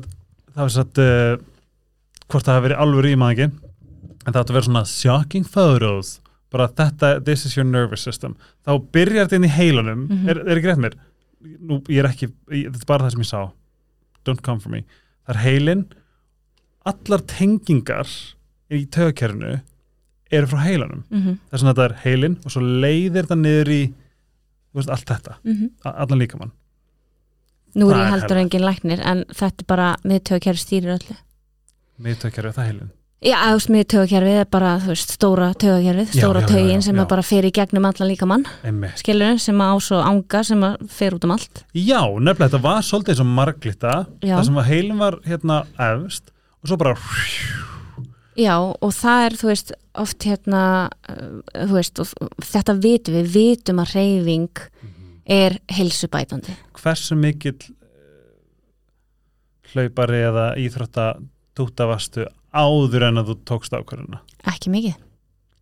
það svo satt uh, hvort það hafi verið alveg maður ekki. En það átti að vera svona shocking photos. Bara þetta, this is your nervous system. Þá byrjar þetta inn í heilunum. Mhm. er, er ekki rétt mér? Nú, ég er ekki, ég, þetta er bara það sem ég sá. Don't come for me. Það er heilin allar tengingar í tögakerfinu eru frá heilunum. Mm það er svona að þetta er heilin og svo leiðir þetta niður í veist, allt þetta, a- allan líkamann nú er Það ég heldur engin læknir en þetta er bara miðtögakerfi stýrir öllu miðtögakerfi, það heilin Já, miðtögakerfið er bara, veist, stóra tögakerfið, Já, stóra tögin sem já. bara fer í gegnum allan líkamann, Einmitt. skilur sem að á svo anga sem að fer út um allt. Já, nefnilega þetta var svolítið eins og marglita það sem að heilin var hérna efst og svo bara Já, og það er, þú veist, oft hérna, uh, veist, þetta vitum við, vitum að reyfing er heilsubætandi. hversu mikill eh, hlaupari eða íþrótta dútavastu áður en að þú tókst ákvörðuna Ekki mikið.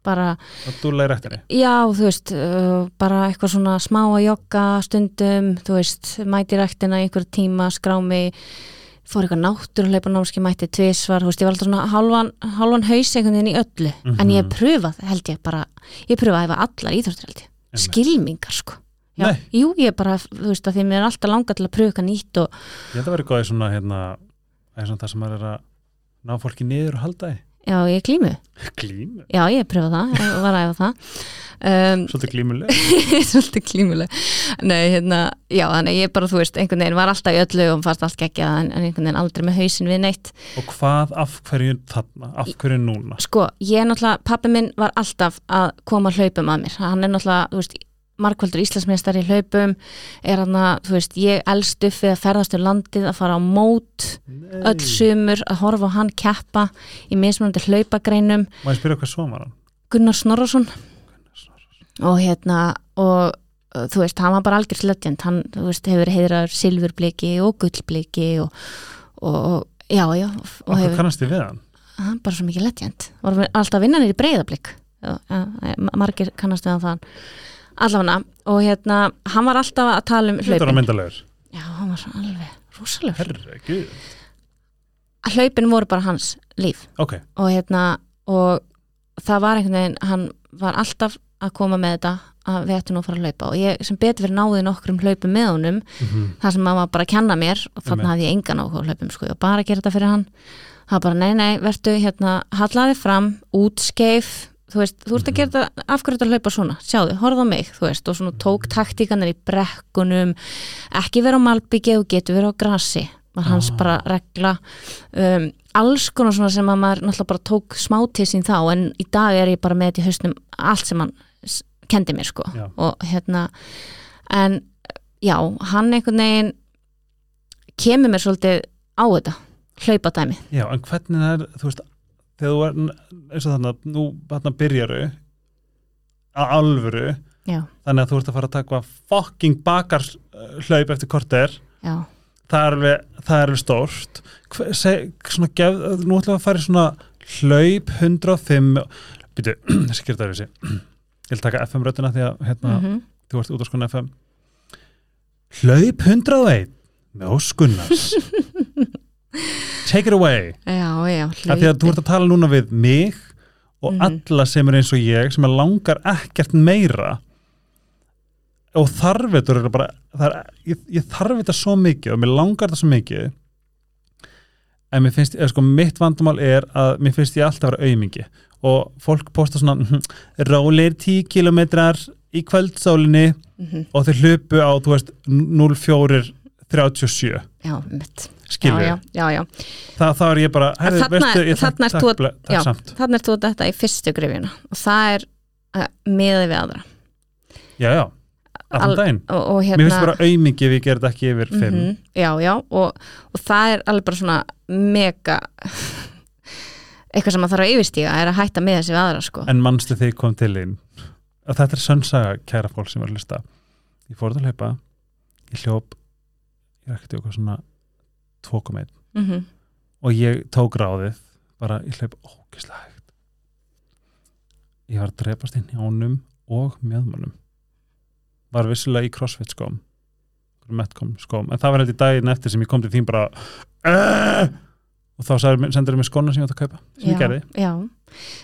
Bara, og þú læri eftir því já, þú veist, uh, bara eitthvað svona smá að jogga stundum, þú veist, mæti ræktina í einhver tíma, skrá mig, fór eitthvað náttúruleipa námski mætti tvisvar, þú veist, ég var alltaf svona halvan, halvan haus einhvern veginn í öllu, en ég hef pröfað, held ég bara, ég pröfað að allar íþróttir held ég, skilmingar sko. Já, jú, ég bara, þú veist, að því mér er alltaf langað til að pröfa nýtt og, Ég held að vera góð í svona hérna, það sem maður er að ná fólki niður og halda því já, ég glímu, Glímu, já, ég hef pröfað það, ég var að æfa það. Um, svolítið glímuleg svolítið klímuleg nei, hérna, já, þannig ég bara, þú veist einhvern veginn var alltaf í öllu og fannst allt geggjað en, einhvern veginn aldrei með hausin við neitt. Og hvað, af hverju þarna, af hverju núna? Sko, ég náttúrulega, pappi minn var alltaf að koma hlaupum að mér. Hann er náttúrulega, þú veist markvöldur Íslandsmeistar í hlaupum er hann að, þú veist, ég elst upp við að ferðast um landið, að fara á mót Nei. öll sumur, að horfa á hann keppa í mismunandi hlaupagreinum Má ég spyrja hvað svo hann? Gunnar Snorrason. Og hérna og þú veist, hann var bara algjörð legend. Hann, þú veist, hefur heiðrar silfurbliki og gullbliki og, og, og já, já hefur, kannast þið við hann? hann bara svo mikið legend. Var alltaf vinnanir í breyðablík margir kannast við hann þann allavega, og hérna hann var alltaf að tala um Þetta er að hlaupin. myndalegur já, hann var svo alveg rúsalegur Herregud hlaupin voru bara hans líf. Ok, og hérna og það var einhvern veginn, hann var alltaf að koma með þetta að við ættum nú að fara að hlaupa. Og ég sem betur fyrir náði nokkrum hlaupum með honum mm þar sem maður var bara að kenna mér og þannig hafði ég engan áhuga hlaupum sko, var bara að gera þetta fyrir hann. Það var bara nei nei, vertu hérna hallaði fram, útskeif þú veist, þú ert að gera þetta, af hverju þetta hlaupa svona? Sjáðu, horfðu á mig, þú veist og svona tók taktíkanir í brekkunum. Ekki vera á malbyggi og getur vera á grasi var hans Ah. bara regla. Um, alls konar svona sem að maður náttúrulega bara tók smá til sín þá en í dag er ég bara með þetta í hausnum allt sem hann kendi mér sko. Já. og hérna en já, hann einhvern veginn kemur mér svolítið á þetta hlaupadæmi já, en hvernig er, þú veist þegar þú er, eins og þannig að nú þarna byrjaru að alvöru, já, þannig að þú ert að fara að taka fucking bakar hlaup eftir korter. Það er alveg, það er alveg stórt. Hver, seg, svona gef, nú ætlum við að fara í svona hlaup 105 býtu, gerir það við þessi ég vil taka FM röddina því að hérna, mhm, þú ert út á skona FM hlaup 101 með óskunnars take it away. Já, já því að þú ert að tala núna við mig og Mhm. alla sem er eins og ég sem langar ekkert meira. Og þarf þetta er bara, er, ég, ég þarf þetta svo mikið og mér langar þetta svo mikið. En mér finnst, eða sko mitt vandamál er að mér finnst ég alltaf að vera aumingi. Og fólk posta svona "Mhm, rólegir 10 kilometrar í kvöldsólinni Mhm, og þeir hlupu á, þú veist, 0437 já, mitt skilur já, já, já, það, það er ég bara, herri, Þarna- veistu, ég þarna ert takk, þú þannig er þú þetta í fyrstu grifjuna og það er uh, miðið við aðra. Já, já, allan Al- daginn. og, og mér hérna finnst bara aumingi ef ég ger þetta ekki yfir 5 Mhm, já, já, og, og það er alveg bara svona mega eitthvað sem maður þarf að yfirstíga er að hætta með þessi við aðra sko. En mannstu ég kom til þín? Að þetta er sönnsaga kæra fólk sem var að hlusta. Ég fór að hlaupa ég hljóp ég er í okkur svona 2,1 mm og ég tók ráðið bara ég hlaup ógislega hægt. Ég var að drepast inn hjánum og mjöðmannum var vissulega í crossfit skóm. Metcom skóm, en það var held í daginn eftir sem ég kom til þín bara "Ugh!" og þá sendur mig skóna sem ég átt að kaupa sem ég gerði. já,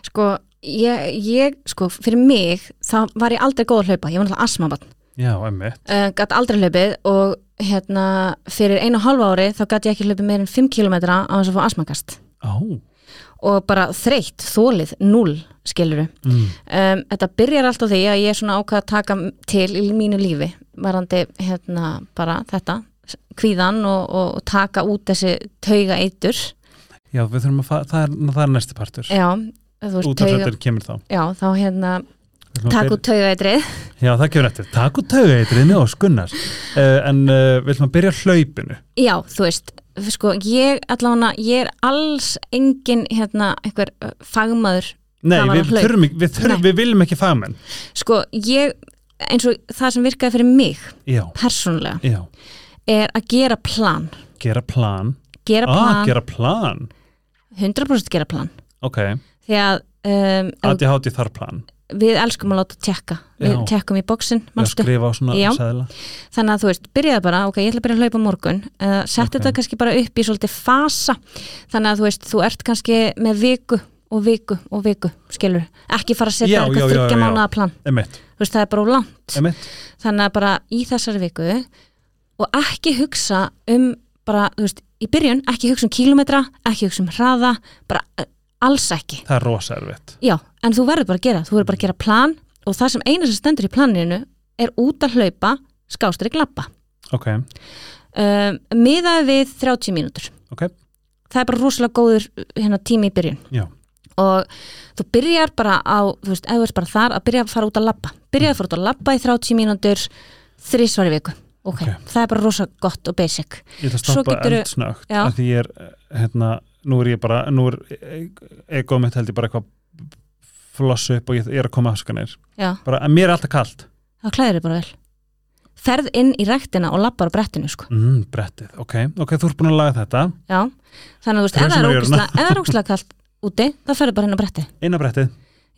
sko ég, ég, sko, fyrir mig þá var ég aldrei góð að hlaupa, ég var náttúrulega asmabann já, emmitt uh, gæti aldrei hlaupið og hérna fyrir einu og hálfa ári þá gæti ég ekki hlaupið meir en 5 km á þess að fá asmakast á, og bara þreytt, þólið, null skiluru mm. um, þetta byrjar alltaf því að ég er svona ákvað að taka til í mínu lífi varandi hérna bara þetta kvíðan og, og, og taka út þessi tauga eitur. Já, við þurfum að fa- það er, það er næsti partur. Já, þú veist, út af tauga, þetta kemur þá. Já, þá hérna Að út tauga eitrið já, það kemur eftir, takk út taugeitriðni og skunnar uh, en uh, við ætlum að byrja hlaupinu. Já, þú veist, sko, ég allavega, ég er alls engin hérna, einhver uh, fagmaður nei, við, að þurfum, við, þurfum, Nei. við viljum ekki fagmenn. Sko, ég, eins og það sem virkaði fyrir mig já, persónulega, já, er að gera plan. Gera plan? Gera ah, plan, gera plan. 100% gera plan. Ok, því að um, ef ADHD þar plan við elskum að láta tjekka við Já. tjekkum í bóksin, þannig að þú veist, byrjaði bara, ok, ég ætla að byrja að hlaupa morgun uh, sett Ok. þetta kannski bara upp í svolítið fasa. Þannig að þú veist, þú ert kannski með viku og viku og viku skilur, ekki fara að setja eitthvað þryggja mánuða plan. Emitt, þú veist, það er bara of langt. Emitt þannig að bara í þessari viku og ekki hugsa um bara, þú veist, í byrjun ekki hugsa um kílometra, ekki hugsa um hraða bara uh, alls ekki. Það er rosa erfitt. Já, en þú verður bara að gera, þú verður bara að gera plan og það sem eina sem stendur í planinu er út að hlaupa, skástur í glappa ok, um, miðaði við 30 mínútur. Ok, það er bara rosalega góður hérna, tími í byrjun. Já. Og þú byrjar bara á þú veist, ef þú veist bara þar að byrja að fara út að labba. Byrja að fara út að labba í 30 mínútur þrísvar í viku, ok, Ok. það er bara rosalega gott og basic. Ég ætla að stoppa eldsnögt af því ég er, eh, hérna nú er ég bara, nú er egoð mitt held ég bara eitthvað flossa upp og ég, er að koma afskanir bara, en mér er alltaf kalt. Þá klæðir bara vel. Ferð inn í ræktina og lappar á brettinu sko. mm, brettið, ok, ok, þú ert búin að laga þetta. Já, þannig að þú veist, ef það er það ógislega kalt úti, þá ferðu bara inn á bretti eina brettið,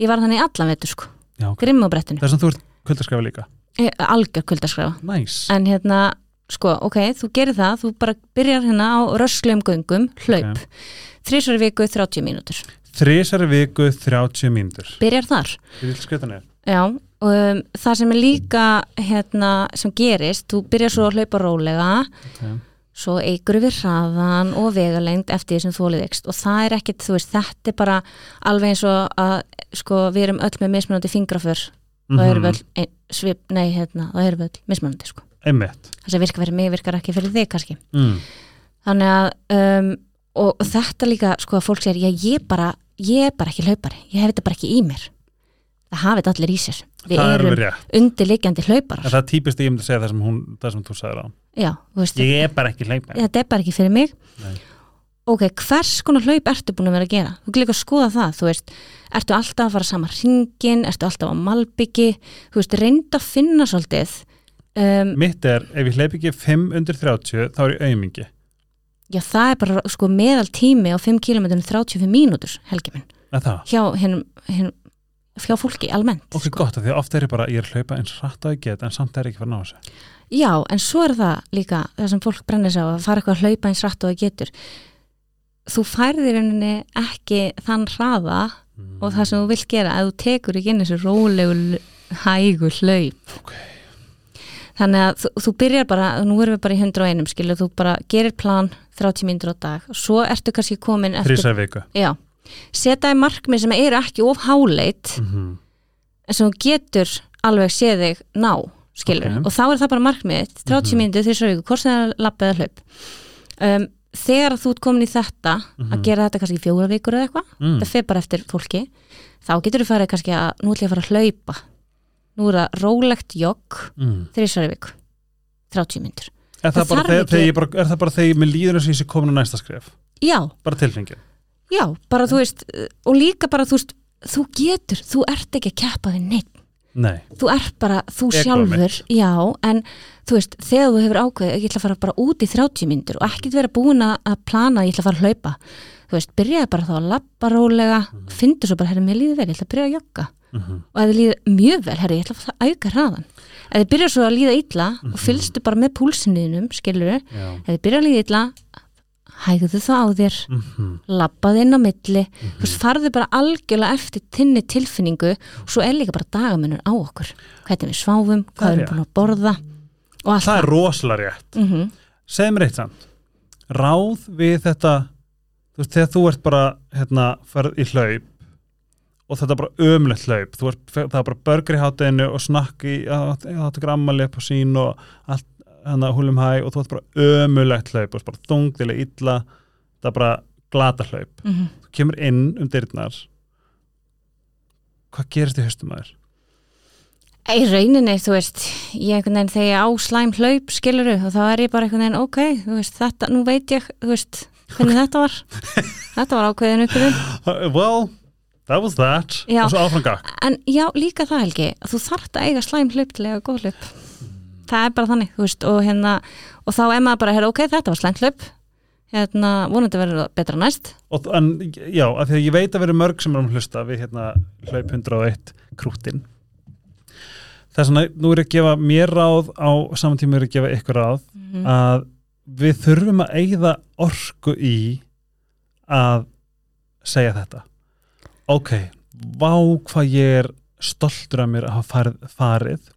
ég var þannig allan vetur sko, já, ok. Grimm á brettinu. Þess að þú ert kuldaskræfa líka, Eh, algjör kuldaskræfa. Næs en hérna, sko, ok, þú gerir það þú bara byrjar hérna á rösklegum göngum hlaup, Ok. þrísvar í viku 30 mínútur, þrísari viku 30 mínútur. Byrjar þar. Já, og um, það sem er líka hérna, sem gerist, þú byrjar svo að hlaupa rólega okay. svo eigur við hraðan og vegalengd eftir því sem þólið ykst og það er ekkit, þú veist, þetta er bara alveg eins og að, sko, við erum öll með mismunandi fingraför. Mhm. það erum við öll, ein, svip, nei, hérna það við öll mismunandi, sko einmitt. Það sem virkar fyrir mig virkar ekki fyrir þig kannski. Mm. þannig að um, og þetta líka, sko, að fólk já, ég bara, ég er bara ekki hlaupari. Ég hef þetta bara ekki í mér. Það hafið allir í sér, við það er erum undirliggjandi en hlauparar það er típist ég myndi segja það sem, hún, það sem þú sagði á. Já, veist, ég er bara ekki hleypa þetta er bara ekki fyrir mig. Nei. ok, hvers konar hlaup ertu búin að vera að gera? Þú líka að skoða það, þú veist. Ertu alltaf að fara sama hringin, ertu alltaf á malbyggi, þú veist, reynda að finna svolítið um, mitt er, ef ég hleyp ekki 5 undir 30 þá er ég aumingi já, það er bara sko meðal tími á 5 km 35 mínútur, helgi minn að það, hjá hinnum, hinnum hjá fólki almennt ok, sko. gott því að ofta er ég bara, ég er að hlaupa eins rætt að ég get en samt er ég ekki fyrir að ná þessu já, en svo er það líka það sem fólk brennir sig á að fara eitthvað að hlaupa eins rætt og það getur þú færðir henni ekki þann hraða mm. og það sem þú vilt gera að þú tekur ekki inn þessu rólegu hægu hlaup Ok. Þannig að þú, þú byrjar bara nú erum við bara í 101 skilu þú bara gerir plan 30 mínútur á dag svo ertu kannski komin þrísar viku í markmið sem eru ekki of háleit mm -hmm. en sem getur alveg séð þig ná skilur Ok. og þá er það bara markmið 30 Mhm. mínútur því svo viku, hvort sem það er lapp eða hlaup um, þegar þú ert komin í þetta Mhm. að gera þetta kannski fjóra vikur eða eitthvað mm. það fer bara eftir fólki þá getur þú farið kannski að nú ætlum ég að fara að hlaupa nú er það rólegt jogg Mm. þrísari viku. 30 myndur Er, er það bara þegar með líður eins og ég sé komin á næsta skref? Já, bara tilfengið já, bara þú veist og líka bara þú veist þú getur, þú ert ekki að keppa þig neitt nei, þú ert bara þú sjálfur já, en þú veist, þegar þú hefur ákveðið ég ætla að fara bara út í 30 myndur og ekkert vera búin að að plana að ég ætla að fara að hlaupa þú veist, byrjaði bara þá að labba rólega Mhm. fyndu svo bara, herri, mér líður vel, ég ætla að byrja að jogga mm og ef þið líður mjög vel, herri, ég ætla að auka hraðan ef þið byrjar svo að líða illa og fylgstu bara með púlsinniðinum, skilur já. ef þið byrjar að líða illa hægðu það á þér mm -hmm. labbaði inn á milli Mhm. þú veist, farðu bara algjörlega eftir þinni tilfinningu og svo er líka bara dagamunur á okkur. Hvernig við sváfum, Það hvað er við búin að borða og allt það er rosalega rétt. Mm -hmm. segð mér eitt samt. Ráð við þetta þú veist, þegar þú ert bara hérna, ferð í hlaup og þetta er bara ömlegt hlaup. Þú ert, það er bara burger í hátteginu og snakk í, að tekur ammali upp á sín og allt, hérna, húlum hæ og þú ert bara ömulegt hlaup. Og er bara þungdilega illa. Það er bara glata hlaup. Mhm. þú kemur inn um dyrnar. Hvað gerist í haustum aður? í rauninni, þú veist ég einhvern veginn þegar ég á slæm hlaup skiluru og þá er ég bara einhvern veginn ok þú veist, þetta, nú veit ég, þú veist hvernig þetta var. Þetta var ákveðin uppbyrðun well, that was that. Já. og svo áfram gakk. En já, líka það Helgi. Þú þarft að eiga slæm hlaup til að eiga góð hlaup. Það er bara þannig, þú veist og, hérna, og þá er maður bara, hérna, ok, þetta var slæmt hlaup. Hérna, vonandi verður það betra næst. Og, en, já, af því að ég veit að vera mörg sem erum að hlusta við hérna hlaup 101 krútin þess vegna nú er ég að gefa mér ráð á saman tíma er ég að gefa ykkur ráð mm. að við þurfum að eigða orku í að segja þetta ok, vá hvað ég er stoltur af mér að hafa farið, farið.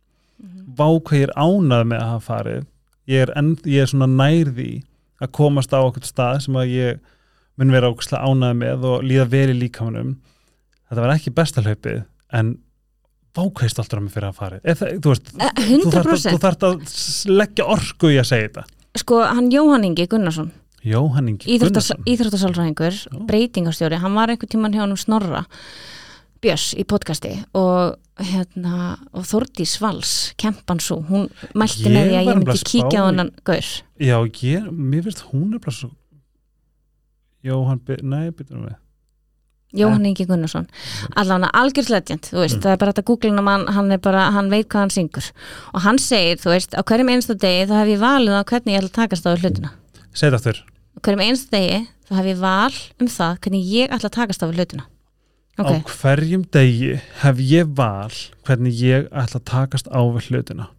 Mhm. vá hvað ég er ánað með að hafa farið. Ég er, enn, ég er svona nærði að komast á okkur stað sem að ég mun vera ógustlega ánað með og líða vel í líkamanum. Þetta var ekki besta hlaupið en vá hvað ég er stoltur af mér fyrir að farið. Eða, þú veist, Eh, þú þarft að, 100% þú þarft að leggja orku í að segja þetta. Sko, hann Jóhann Ingi Gunnarsson Jóhann Ingi Gunnarsson. íþróttasálfræðingur, Já. breytingastjóri hann var einhvern tímann hjá hann Snorra Björs í podcasti og hérna, og Þórdís Vals kempan svo, hún mælti með því að ég myndi að kíkja á hann gaur. Já, ég, mér finnst hún er bara svo Jóhann, nei, byrjum við. Jóhann Ingi Gunnarsson. Allavega algjörð legend, þú veist, það er bara þetta googlina mann, hann er bara, hann veit hvað hann syngur. Og hann segir, þú veist, á hverjum einstu degi þá hef ég valið á hvernig ég ætla að takast á við hlutina. Segð aftur hverjum einstu degi þá hef ég val um það hvernig ég ætla að takast á hlutina. Ok, á hverjum degi hef ég val hvernig ég ætla að takast á hlutina.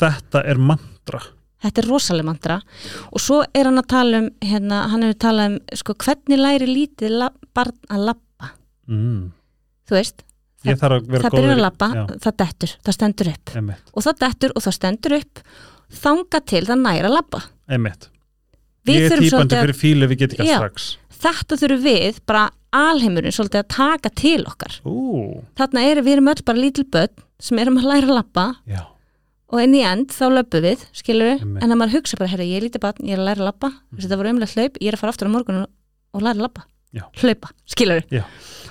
Þetta er mantra. Þetta er rosaleg mantra. Og svo er hann að tala um hérna, hann hefur talað um, sko, hvernig læri lítið la barn að labba? Mm. þú veist, ég þarf að vera það byrjar að Já, það dettur, það stendur upp. Einmitt, og það dettur og það stendur upp þanga til það næra að labba. Einmitt við ég er að, fyrir fílu við getum ekki Já. strax. þetta þurfum við bara alheimurinn svolítið að taka til okkar. Ú, þarna er, við erum öll bara lítil börn sem erum að læra að labba. Já, og inn í end þá löpum við, skilur við en að maður hugsa bara, herra, ég er lítið barn, ég er að læra að labba. Mm. þetta var umlega hlaup, ég er að fara aftur á morgun og, og læra að Já. hlaupa skilur við, Já.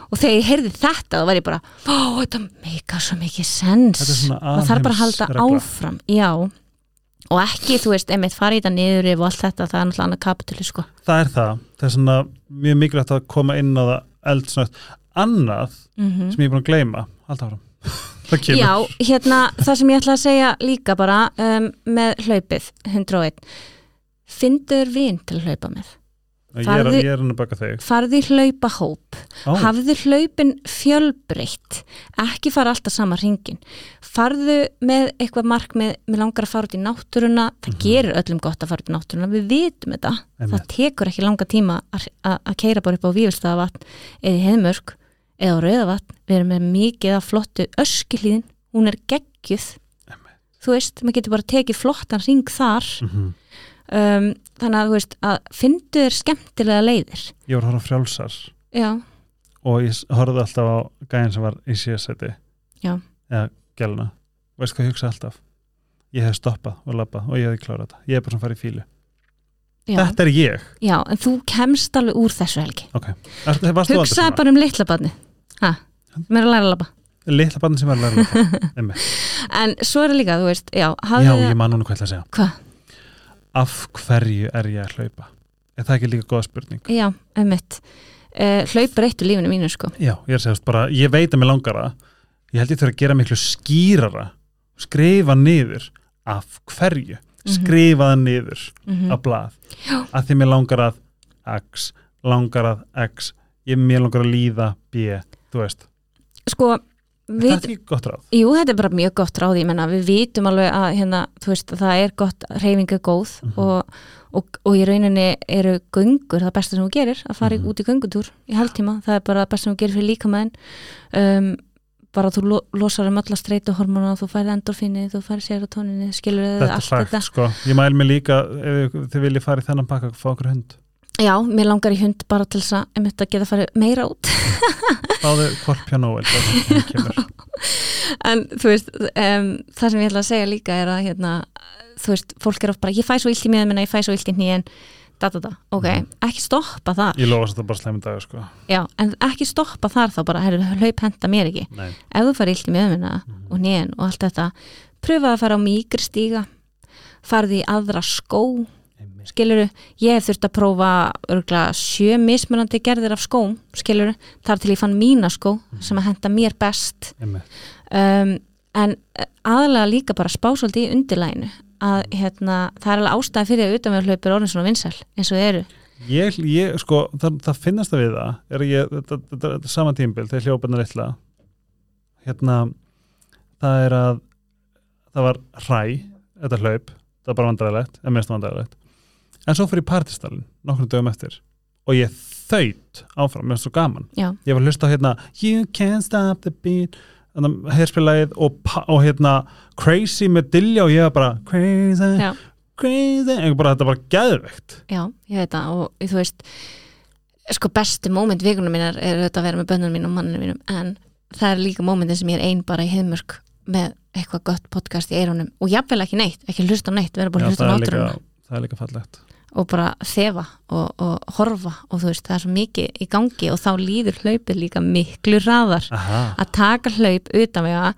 og þegar ég heyrði þetta þá var ég bara, ó, þetta meika svo mikið sens, er svona maður þarf bara að halda áfram já, og ekki, þú veist, einmitt fara í þetta niður og allt þetta, það er náttúrulega annað kapitali sko. það er það, það er svona mjög mikilvægt að koma inn á það eldsnögt annað mm sem ég er búin að gleyma alltaf það kemur. Já, hérna, það sem ég ætla að segja líka bara um, með hlaupið 101 Findur vin til að hlaupa með farðu- ég er hann að baka þig. Farðu í hlaupahóp. Ó, Hafðu hlaupin fjölbreytt Ekki fara alltaf sama hringin Farðu með eitthvað markmið Mér langar að fara út í náttúruna. Það Mhm. gerir öllum gott að fara út í náttúruna Við vitum þetta. Það einmitt, tekur ekki langa tíma að- að að keira bara upp á Vífilstaðavatn eða í Heiðmörk eða Rauðavatn. Við erum með mikið af flottu öskilíðin hún er geggjuð. Þú veist, maður getur bara tekið flottan ring þar. Mhm. um, þannig að þú veist að fyndu þér skemmtilega leiðir. Ég var að horfa frjálsar. Já, og ég horfði alltaf á gæðin sem var í síðasæti Já. eða gæluna, veist hvað ég hugsa alltaf? Ég hef stoppað og labbað og ég hef klárað þetta, ég hef bara svona farið í fílu já, þetta er ég, já, en þú kemst alveg úr þessu helgi. Ok. Ertu, varst þú aldrei hugsaði bara um litla barni ha, mér er að læra að labba. Litla barn sem var að læra þetta Einmitt. en svo er það líka, þú veist, já, já, ég man núna hvað ég ætla að segja. Hvað, af hverju er ég að hlaupa? Er það ekki líka góða spurning? Já, einmitt. Uh, hlaup breyttu lífinu mínu sko. Já, ég er að segja, bara, ég veit að mér langar það ég held ég þurfa að gera miklu skýrara skrifa niður af hverju, Mhm. skrifa það niður mm á blað. Að því mér langar að X, langar að X ég mér langar að líða B þú veist, sko, við... það er ekki gott ráð? Jú, þetta er bara mjög gott ráð ég menna, við vitum alveg að hérna, veist, að það er gott, reyfinga góð Mhm. og, og, og í rauninni eru göngur það besta sem þú gerir, að fara Mhm. út í göngutúr í hálftíma, það er bara það besta sem þú gerir fyrir líkamæðin um, bara þú lo losar um alla streitu hormóna þú færði endorfíni, þú færði serotoninni skilur þetta allt er fakt, þetta. sko, ég mæl mig líka ef þið viljið fara í þennan pakka fá okkur hund, já, mér langar í hund bara til þess að um þetta geta farið meira út Nóel það kemur en þú veist, um, það sem ég ætla að segja líka er að hérna, þú veist, fólk er oft bara, ég fæ svo illt í miðum minna, ég fæ svo illt í hnýjan da, da, da, ok, Mhm. ekki stoppa þar ég lofa að þetta bara slemmi dag sko. já, en ekki stoppa þar þá bara, herru, hlaup henda mér ekki Nei. ef þú farið illt í miðum minna Mhm. og hnýjan og allt þetta, pröfa að fara á mýgri stíga farði í aðra skó. Skiluru, ég hef þurft að prófa örgla sjö mismunandi gerðir af skóm skiluru, þar til ég fann mína skó sem að henda mér best. Um, en aðalega líka bara spá svolítið í undirlæginu að hérna, það er alveg ástæði fyrir að utanverðhlaupir orðin svona vinsæl eins og eru. Ég, ég sko, það, það finnast það við það er ég, þetta, er sama tímbil þegar hljóparnar litla. Hérna það er að það var hræ, þetta hlaup það var bara vandræðilegt, en mest vandræðilegt en svo fyrir partistalinn nokkrum dögum eftir og ég þaut áfram, mér finnst svo gaman Já. ég var að hlusta á hérna You can't stop the beat heyrspilaðið og, pa- og hérna Crazy með Dilja og ég var bara Crazy, Já. crazy en bara, þetta var geðveikt Já, ég veit það og þú veist sko bestu móment vikunum mínar er þetta að vera með bönnunum mínum og manninu mínum en það er líka mómentin sem ég er ein bara í heimörk með eitthvað gott podcast í eyrunum og jafnvel ekki neitt, ekki hlusta neitt vera bara hlusta það, á náttúruna það er líka fallegt. Og bara þefa og, og horfa og þú veist, það er svo mikið í gangi og þá líður hlaupið líka miklu raðar Aha, að taka hlaup utan vega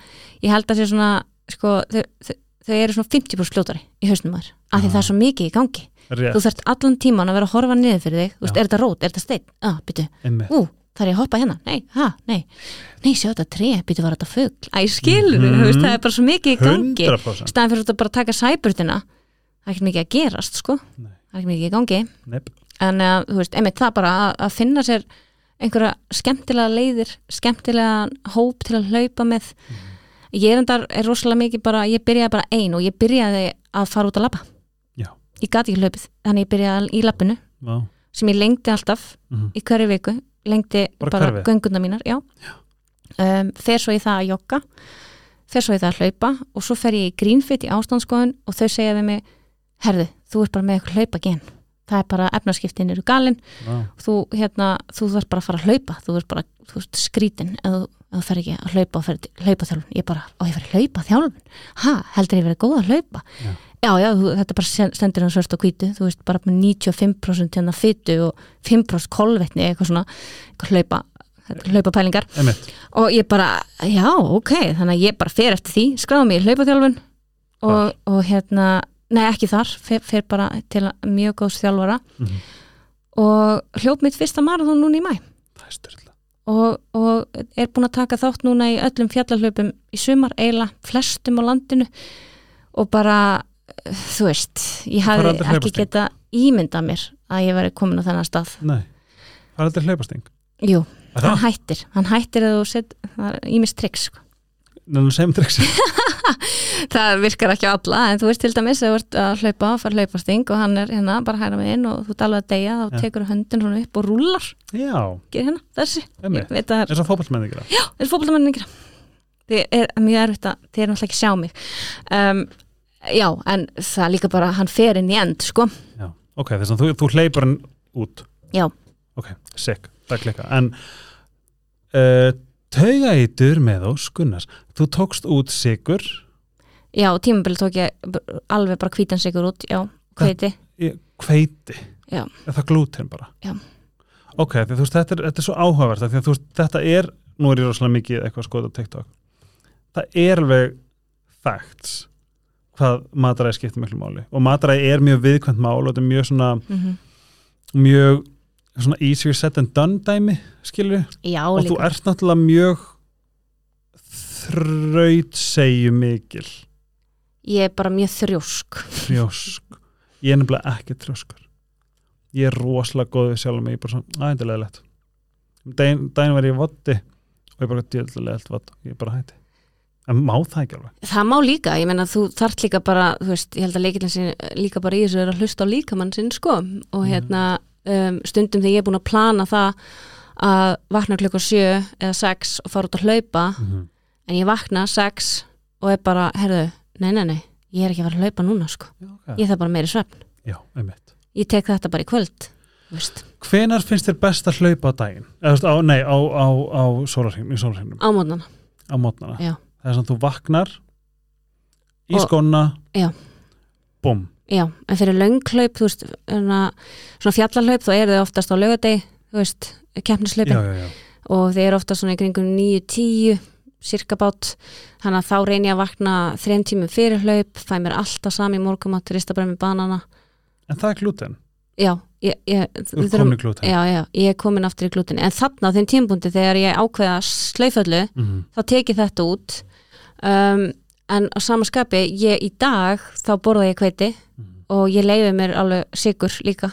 ég held að sé svona sko, þau, þau, þau eru svona 50% fljótari í hausnum maður, af því það er svo mikið í gangi. Rétt, þú þarft allan tíman að vera að horfa niður fyrir þig þú veist, er þetta rót, er þetta steinn, ah, byttu, ú, þar ég að hoppa hérna, nei, ha, nei. Nei, sjá þetta tré, býtu var þetta fugl? Æ, skilur, mm Mhm. veist, það er bara svo mikið í gangi. 100% staðan fyrir þetta bara að taka sæbrutina það er ekki mikið að gerast, sko Nei. það er ekki mikið í gangi Neip. en uh, þú veist, einmitt það bara að, að finna sér einhverja skemmtilega leiðir skemmtilega hóp til að hlaupa með ég er endar er rosalega mikið bara, ég byrjaði bara ein og ég byrjaði að fara út að Já. ég gati ekki hlaupið, þannig ég byrjaði í labbinu Vá. sem ég lengdi alltaf Mhm. í hverju viku, lengdi Bara bara, gönguna mínar já. Um, fer svo í það að jogga fer svo í það að hlaupa og svo fer ég í greenfit í ástandskoðun og þau segja við mig, herðu, þú ert bara með eitthvað hlaupa gen, það er bara efnaskiptin eru galinn, þú hérna þú þarf bara að fara að hlaupa, þú ert bara þú ert skrítin, ef þú, fer ekki að hlaupa og fer hlaupa þjálfun, ég bara, ó ég fer að hlaupa þjálfun, ha, heldur ég verið góð að hlaupa? Já. já, já, þú, þetta bara sen- stendur hann svört og hvítu, þú veist, bara með 95% hérna fytu og 5% kolvetni eitthvað svona, eitthvað hlaupa hlaupa pælingar Einmitt. og ég bara, já, ok, þannig að ég bara fer eftir því, skráði mig í hlaupaþjálfun. Og, og hérna nei, ekki þar, fer, fer bara til mjög góðs þjálfara. Mhm. og hljóp mitt fyrsta marathon núna í mæ og, og er búin að taka þátt núna í öllum fjallahlaupum í sumar, eiginlega flestum á landinu. Og bara þú veist, ég aldrei ekki geta ímyndað mér að ég væri komin á þennan stað. Nei. Það er aldrei hlaupasting. Jú, hann hættir, hann hættir að þú set, það er ímist tricks sko. Er sem triksi. það virkar ekki á alla en þú veist til dæmis að þú ert að hlaupa og fara hlaupasting og hann er hérna bara hæra með inn og þú ert alveg að deyja þá Já. tekur höndin svona upp og rúlar Já, hérna, þessi, eins og fótballmenni gera. það er fótboltamennin ekki þið er mjög erfitt að þið er náttúrulega ekki sjá mig um, já, en það líka bara hann fer inn í end, sko Já. Ok, þess að þú, þú hleypar hann út. Já. Ok, sick. Það klikka. En uh, taugætur með ós, Gunnars. Þú tókst út sigur. já, tímabili tók ég alveg bara hvítan sigur út, já, hveiti í hveiti Já. er það glúten bara Já. ok, því veist, þetta er, þetta er svo áhugavert því að veist, þetta er, nú er ég rosalega mikið eitthvað að skoða TikTok það er alveg facts hvað mataræði skiptir miklu máli og mataræði er mjög viðkvæmt mál og þetta er mjög svona mm mjög svona easier said than done dæmi skilur já, og þú líka, ert náttúrulega mjög þraut segju mikil. Ég er bara mjög þrjósk. Þrjósk. Ég er nefnilega ekki þrjóskur. Ég er rosalega góð við sjálf mig ég er bara svona, aðeindilega lett daginn, daginn var ég voddi og ég bara djöðlega lett vodd ég er bara hætti. En má það ekki alveg? Það má líka, ég menna þú þarft líka bara, þú veist, ég held að leikillin sin líka bara í þessu er að hlusta á líkamann sinn, sko. Og Mm. Um, stundum þegar ég er búin að plana það að vakna klukka sjö eða sex og fara út að hlaupa mm -hmm. en ég vakna sex og er bara, herðu, nei, nei, nei ég er ekki að fara að hlaupa núna, sko. Já, okay. ég þarf bara meiri svefn, já, ég tek þetta bara í kvöld þú veist, hvenar finnst þér best að hlaupa á daginn? Eða á, nei, á, á, á sólarhringnum, á mótnana á mótnana er svona þú vaknar í Og- skóna Já. en fyrir lönghlaup, þú veist svona, svona fjallarhlaup, þá eru þau oftast á laugadegi, þú veist, keppnislaupin og þeir eru ofta svona í kringum 9-10 cirka bát. Þannig að þá reyni ég að vakna þreim tímum fyrir hlaup fæ mér alltaf sami morgumat rista bara með banana. En það er glúten, já, ég, ég, glúten? Já, já, ég er komin aftur í glútin en þarna á þeim tímpunkti þegar ég ákveða slauföllu, mm þá tek ég þetta út. Um, en á sama skapi ég í dag, þá borða ég hveiti -hmm. og ég leiði mér alveg sigur líka.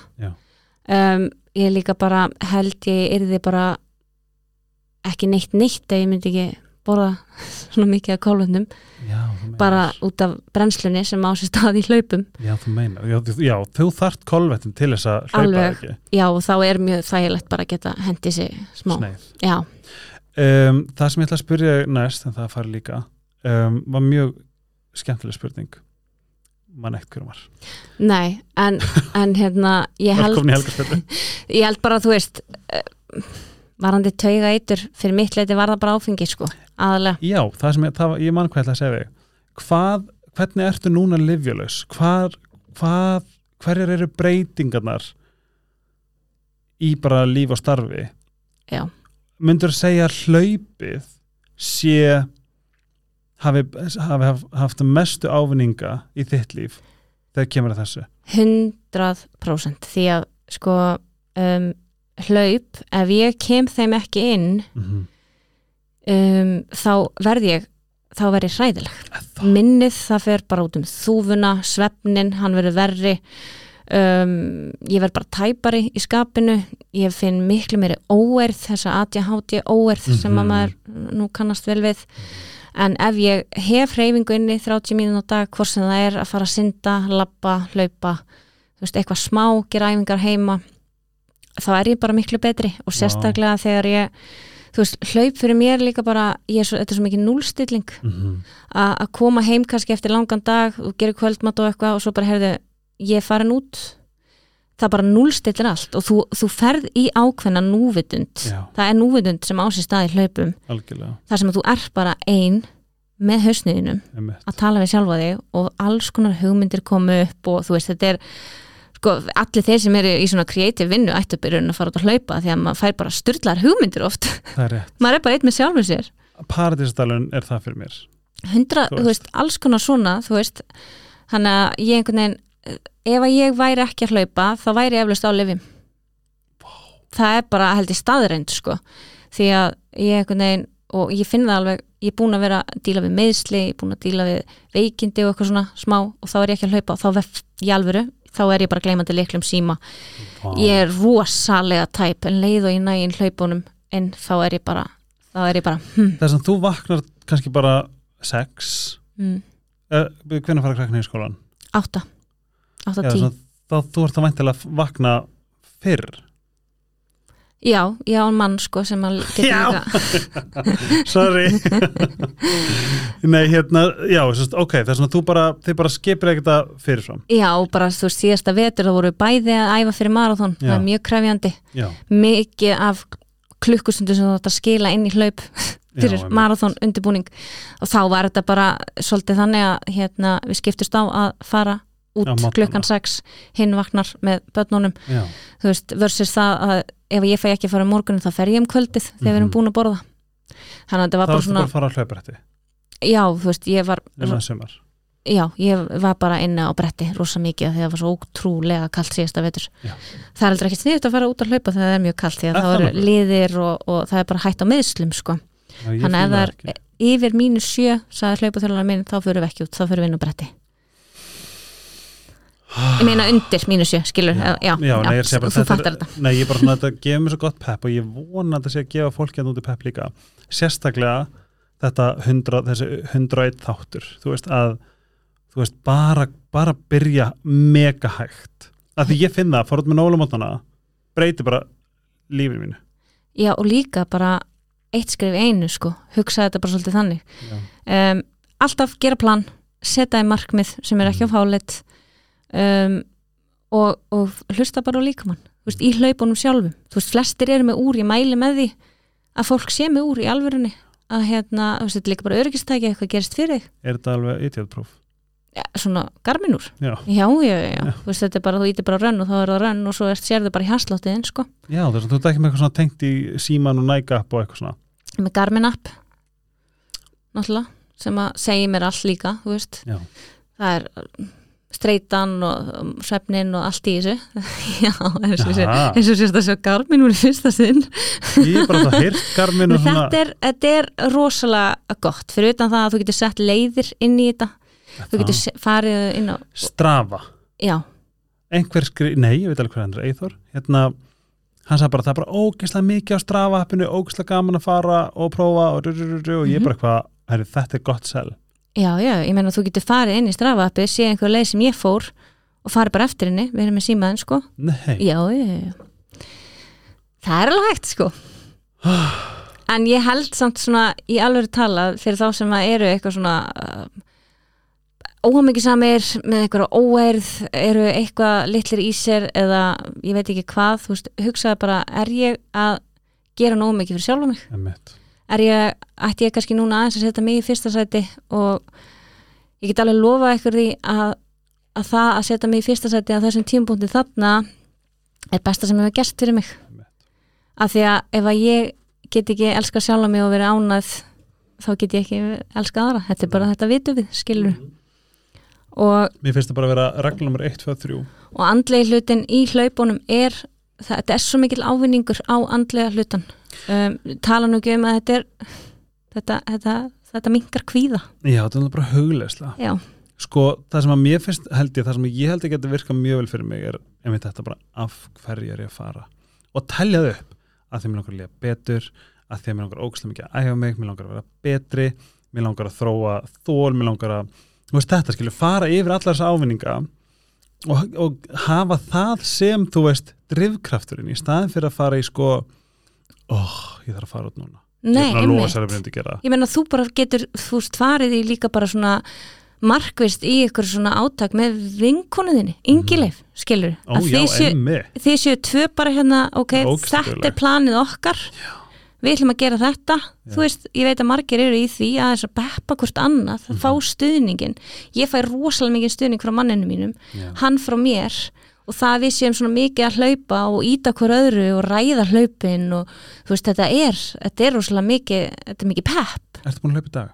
Um, ég líka bara held ég yrði bara ekki neitt neitt ef ég myndi ekki borða svona mikið af kólvöndum bara út af brennslunni sem á sér stað í hlaupum. Já, þú meinar, já, já þú þart kolvettin til þess að hlaupa Alveg. ekki? Já og þá er mjög þægilegt bara að geta hendi sig smá. Um, það sem ég ætla að spyrja næst, en það fari líka um, var mjög skemmtileg spurning. Mann eitt hverjum var. Nei en, en hérna ég held, ég held bara að þú veist eh, varandi tauga eitur fyrir mitt leiti var það bara áfengi sko aðalega Já, það sem ég, það, var- ég mann hvað ég ætla að segja hvað, hvernig ertu núna livjulegs hvað, hvað hverjar eru breytingarnar í bara líf og starfi? Já. myndur segja hlaupið sé hafi, hafi haf- haft mestu ávinninga í þitt líf þegar kemur að þessu 100% því að sko um, hlaup ef ég kem þeim ekki inn mm um, þá verð ég þá verð ég hræðileg -hmm. minnið það fer bara út um þúfuna svefnin, hann verður verri um, ég verð bara tæpari í skapinu, ég finn miklu meiri óerð, þessa ADHD óerð sem að Mhm. maður nú kannast vel við en ef ég hef hreyfingu inni 30 mínútur á dag, hvort sem það er að fara að synda, labba, hlaupa þú veist, eitthvað smá, gera æfingar heima þá er ég bara miklu betri. Og sérstaklega þegar ég þú veist, hlaup fyrir mér líka bara ég er svo, þetta er svo mikið núlstilling Mhm. að að koma heim kannski eftir langan dag og gera kvöldmatt og eitthvað og svo bara heyrðu, ég er farin út það bara núlstillir allt og þú, þú ferð í ákveðna núvitund. Já. það er núvitund sem á sér stað í hlaupum. Algjörlega. Þar sem að þú er bara ein með hausniðinum einmitt. að tala við sjálfa þig og alls konar hugmyndir komu upp og þú veist þetta er sko allir þeir sem eru í svona kreatív vinnu ættu byrjun að fara út að hlaupa því að maður fær bara styrlar hugmyndir oft. Það er rétt. Maður er bara einn með sjálfum sér. Paradísdalun er það fyrir mér. Hundra, Þú þú veist, alls konar svona þú veist, þannig að ég einhvern veginn ef að ég væri ekki að hlaupa þá væri ég eflust á lifim það er bara held ég staðreind sko, því að ég einhvern veginn og ég finn það alveg, ég er búin að vera að díla við meðsli, ég er búin að díla við veikindi og eitthvað svona smá og þá er ég ekki að hlaupa. Og þá verð ég alvöru, þá er ég bara gleymandi leiklum síma, Vá. ég er rosalega tæp en leið og ég nægin hlaupunum en þá er ég bara þá er ég bara, hm, þess að þú vaknar kannski bara sex. Hm eh, hvernig fara krakna í skólan átta átta Já, tí svona, þá þú ert að væntilega að vakna fyrr. Já, ég á mann sko sem að geta Já. sorry. Nei hérna, já, ok þess að þú bara, þið bara skipir ekkert að fyrirfram. Já, bara þú veist, síðasta vetur þá voru við bæði að æfa fyrir marathon. Það er mjög krefjandi, já, mikið af klukkustundu sem þú ætti að skila inn í hlaup fyrir marathon undirbúning. Og þá var þetta bara svolítið þannig að hérna, við skiptust á að fara út klukkan 6 hinn vaknar með börnunum já, þú veist, versus það að ef ég fæ ekki að fara um morgunum þá fer ég um kvöldið þegar við erum Mhm. búin að borða þannig að þetta var bara svona bara að fara að hlauprætti já, þú veist, ég var sumar Já, ég var bara inni á bretti rosa mikið að það var svo ótrúlega kallt síðasta vetur. Já. Það er aldrei ekkert sniðut að fara út að hlaupa þegar það er mjög kallt því að það eru liðir og, og það er bara hætt á meðslum sko. Þannig að fíla það er ekki. yfir mínus sjö, sagði hlaupaþjóðlega minn, þá fyrir við ekki út, þá fyrir við inn á bretti. Ég meina undir mínus sjö, skilur, já, já, já, nei, sé bara, þú fattar er- þetta. Nei, ég bara svona, þetta gefur mér svo gott pepp og ég vona að þetta sé að gefa fólki að núti pepp líka. Sérstaklega þetta 100, þessi 101 þáttur. Þú veist að þú veist, bara, bara byrja mega hægt. Að því ég finn það, fór út með nólamótana breyti bara lífinu mínu. Já, og líka bara eitt skrif einu, sko, hugsa þetta bara svolítið þannig. já, um, alltaf gera plan setja í markmið sem er ekki á fáleitt um, og, og hlusta bara á líkamann. Veist, í hlaupunum sjálfum. Veist, flestir eru með úr, ég mæli með því að fólk sé með úr í alvörunni. Að hérna, þú veist, þetta er líka bara öryggistæki eitthvað gerist fyrir þig, er þetta alveg idiotproof ja, svona garminúr já, já, já, já, veist, þetta er bara, þú ítir bara rönn og þá er það rönn og svo er, sérðu bara í hasláttiðin, sko. Já þú ert ekki með eitthvað svona tengt í síman og nægap og eitthvað svona. Með Garmin app náttúrulega, sem að segja mér allt líka, það er streitan og svefnin og allt í þessu. Já, eins og sérst að sjá Garmin úr fyrsta sinn. Ég er bara það heyrt garmin þetta er, þetta er rosalega gott fyrir utan það að þú getur sett leiðir inn í þetta. Þú getur farið inn á strafa já, einhver skri, nei, ég veit alveg hvað hann er Eithor, hérna hann sagði bara það er bara ógeðslega mikið á strafappinu ógeðslega gaman að fara og prófa og, og ég Mhm. bara eitthvað, þetta er gott sel já, já, ég meina þú getur farið inn í strafappi, sé einhver leið sem ég fór og farið bara eftir henni, við erum með símaðin sko. Nei, já, já, já það er alveg hægt sko. En ég held samt svona í alveg talað fyrir þá sem að eru eitthvað svona uh, óhammingisamir með eitthvað óerð eru eitthvað litlir í sér eða ég veit ekki hvað þú veist, hugsaði bara, er ég að gera nógu mikið fyrir sjálfa mig? Einmitt. er ég, ætti ég kannski núna aðeins að setja mig í fyrsta sæti og ég get alveg lofa ykkur því að, að það að setja mig í fyrsta sæti að þessum tímpúndi þarna er besta sem hefur gerst fyrir mig. Af því að ef að ég get ekki elska sjálfa mig og verið ánæð þá get ég ekki elska aðra. Þetta er bara þetta vitum við, skilur og, mér finnst það bara að vera regla nummer 1, 2, 3 og andlegi hlutin í hlaupunum er þetta er svo mikil ávinningur á andlega hlutan um, tala nú ekki um að þetta er þetta, þetta, þetta mingar kvíða. Já, þetta er bara hugleisla já, Sko, það sem að mér finnst held ég, það sem ég held ég geti virkað mjög vel fyrir mig er einmitt þetta bara af hverju er ég að fara? Og telja þau upp að mér langar að líða betur að að mér langar ógæslega mikið að æfa mig mér langar að vera betri, mér langar að þróa þól, mér langar að veist þetta, skilju, fara yfir allar þessa ávinninga og, og hafa það sem, þú veist, drivkrafturinn í staðin fyrir að fara í sko óh, ég þarf að fara út núna. Nei, ég að að meina þú bara getur, þú veist, farið í líka bara svona markvist í ykkur svona átak með vinkonuðinni, yngileif, skilur Ó, já, þið séu, tvö bara hérna, ok, þetta er planið okkar við ætlum að gera þetta þú veist, ég veit að margir eru í því að þess að beppa hvort annað, Mhm. fá stuðningin ég fæ rosalega mikið stuðning frá manninu mínum Já. hann frá mér og það að við séum svona mikið að hlaupa og íta hver öðru og ræða hlaupin og þú veist, þetta er þetta er rosalega mikið, þetta er mikið pepp Ertu búin að hlaupa í dag?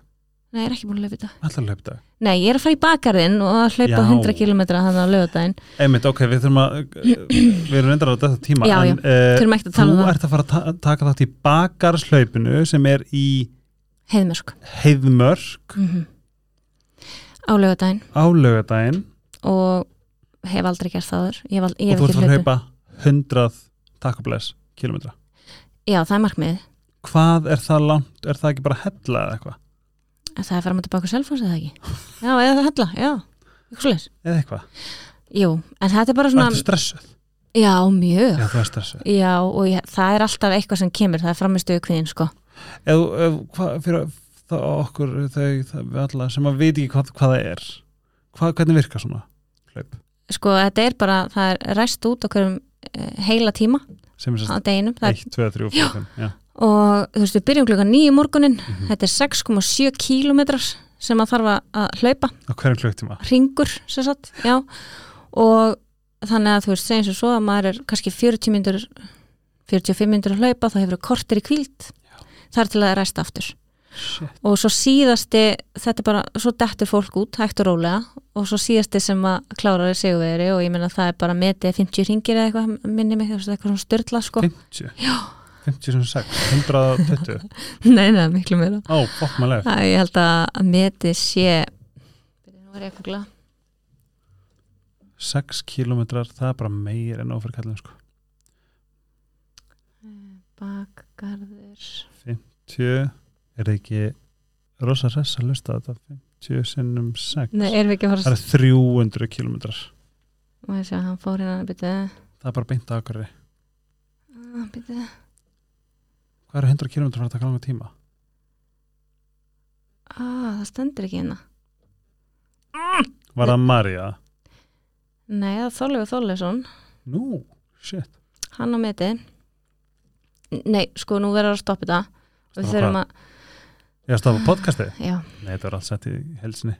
Nei, ég er ekki búin að hlaupa þetta Ætlar að hlaupa í dag? nei, ég er að fara í bakarinn og að hlaupa Já. 100 km þannig að lögadaginn Einmitt, ok, við þurfum að við erum reyndar á þetta tíma Já, já, en uh, þurfum ekkert að tala þú um það. ert að fara að ta taka þátt í bakarslaupinu sem er í heiðmörsk heiðmörk mm á lögadaginn á laugadaginn og hef aldrei gert það áður. ég hef, ég og hef þú ert ekki að hlaupa 100 takkubless kilometra já, það er markmið Hvað er það langt? Er það ekki bara hella eða eitthvað? Það er að fara með tilbaka selfos eða ekki já, eða það hella, já eitthvað svoleiðis. Eða eitthvað? jú, en þetta er bara svona þetta stressuð? já, mjög Já, er stressuð já, og ég, það er alltaf eitthvað sem kemur það er framistuðu kviðin, sko ef, hvað, fyrir það okkur þau, það, við alla sem að veit ekki hvað, hvað það er hvað, hvernig virkar svona hlaup sko, þetta er bara, það er ræst út okkur um heila tíma sem er sérst deginum það er, 1, 2, 3, 4, 5 já og þú veist við byrjum klukka nýju morgunin mm -hmm. þetta er 6,7 kílometrar sem að þarf að hlaupa á hverjum klukktíma? ringur sem sagt, já og þannig að þú veist segjum sem svo að maður er kannski 40 myndur 45 myndur að hlaupa þá hefur það kortir í kvíld þar til að það er resta aftur Shit. og svo síðasti, þetta er bara svo dettur fólk út, hægt og rólega og svo síðasti sem að kláraður seguveri og ég menna það er bara metið 50 ringir eða eitthvað minni mig, eitthvað störtla sko. 50? Já 56, 120 Nei, neða, miklu meira. Ó, bótt maður lef Ég held að meti sé Nú er ég að googla. 6 kilometrar, það er bara meir en áfyrir kallin sko. Bakgarður. 50 Er það ekki rosa res að lusta þetta? 50 sinnum 6 Nei, erum við ekki að fara Það er 300 kilometrar Má ég segja, hann fór hérna að byrja Það er bara beint aðgörði Að ah, byrja hvað er 100 kilometrar fyrir að taka langa tíma? ah, það stendur ekki hérna. Var það Marja? nei, það er Þorleifur Þorleifsson. Nú, shit. Hann á metið. Nei, sko, nú verður að stoppa þetta. Við Stoppa þurfum að, ég að stafa podcastið? já. Nei, þetta var allt sett í helsinni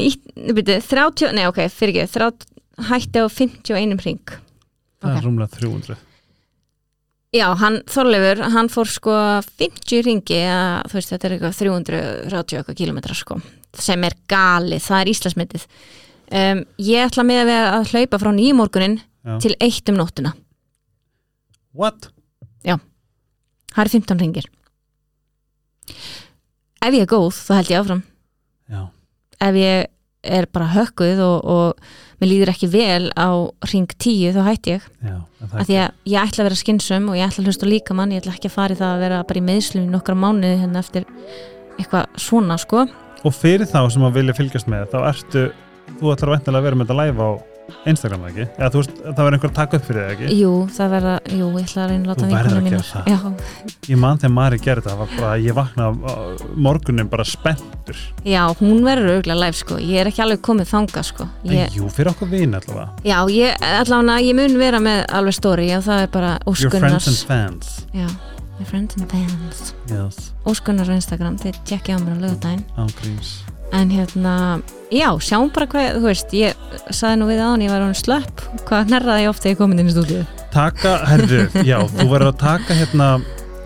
byrju, 30, nei ok, fyrir ekki 30, hætti á 51 ring það Ok. er rúmlega 300 Já, hann, Þorleifur, hann fór sko 50 ringi, að, þú veist, þetta er eitthvað 330 eitthvað kilometra sko, sem er galið, það er Íslandsmyndið. Um, ég ætla með að að hlaupa frá nýjumorgunin Já. til eitt um nóttina. what? Það er 15 ringir. Ef ég er góð, þá held ég áfram. já, Ef ég er bara hökkuð og, og mér líður ekki vel á ring 10, þá hætti ég. já Af því að ég ætla að vera skynsum og ég ætla að hlusta líka mann, ég ætla ekki að fara í það að vera bara í meðslum í nokkra mánuði hérna eftir eitthvað svona sko og fyrir þá sem að vilja fylgjast með þá ertu, þú ætlar að vera með þetta live á Instagram ekki? eða þú veist, það verður einhver að taka upp fyrir þig ekki? Jú, það verða, jú, ég ætla að reyna að láta Þú verður að gera Já, ég man þegar Mari gerði þetta, það var bara ég vaknaði morgunin bara spenntur. Já, hún verður auðvitað live sko. Ég er ekki alveg komið þanga sko. En ég, jú, fyrir okkur vini allavega. Já, ég, allavega, ég mun vera með alveg stóri, já, það er bara your friends Óskunnars and fans. Já, my friends and fans. Yes, Óskunnars á Instagram, þið tjekkja á mér á ángríms En hérna, já, sjáum bara hvað, þú veist, ég saði nú við án, ég var hann slöpp, hvað nærraði ég ofta ég komin inn í stúdíu? taka, herru, já, þú verður að taka hérna,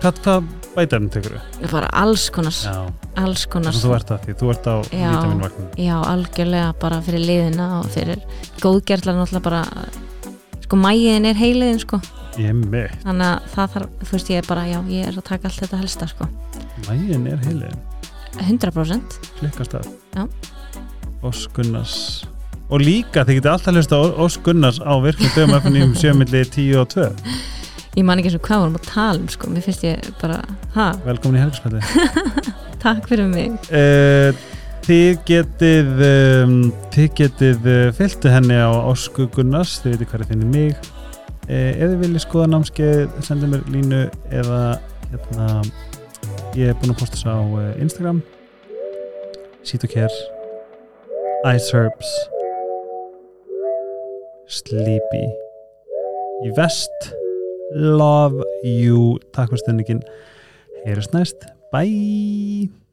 hvað, bætarinn tekur þú? Bara alls konar, já, alls konar. þess að þú ert að því, þú ert á Já. vítaminvagnin Já, algjörlega bara fyrir liðina og fyrir góðgerðlar náttúrulega bara sko mægiðin er heiliðin sko ég mitt, þannig að það þarf, þú veist ég er bara já, ég er að taka allt þetta helsta sko mægin er heilin 100% klikkast það. Já. Ós Gunnars. Og líka þið getið alltaf hlusta Ós Gunnars á virknum dögum FNÍum sjömilli 10 og 2 ég man ekki eins og hvað vorum að tala um sko. Mér finnst ég bara, ha, velkomin í helgspæti takk fyrir mig. Uh, þið getið um, þið getið uh, fylgtu henni á Ósku Gunnars. Þið veitir hvað þið finnir mig. Uh, ef þið viljið skoða námskeið sendið mér línu eða hérna ég er búin að posta þess á uh, Instagram. Sítokær Ice Herbs Sleepy. Í vest. Love you. Takk fyrir stundingin Heyrjast næst. Bye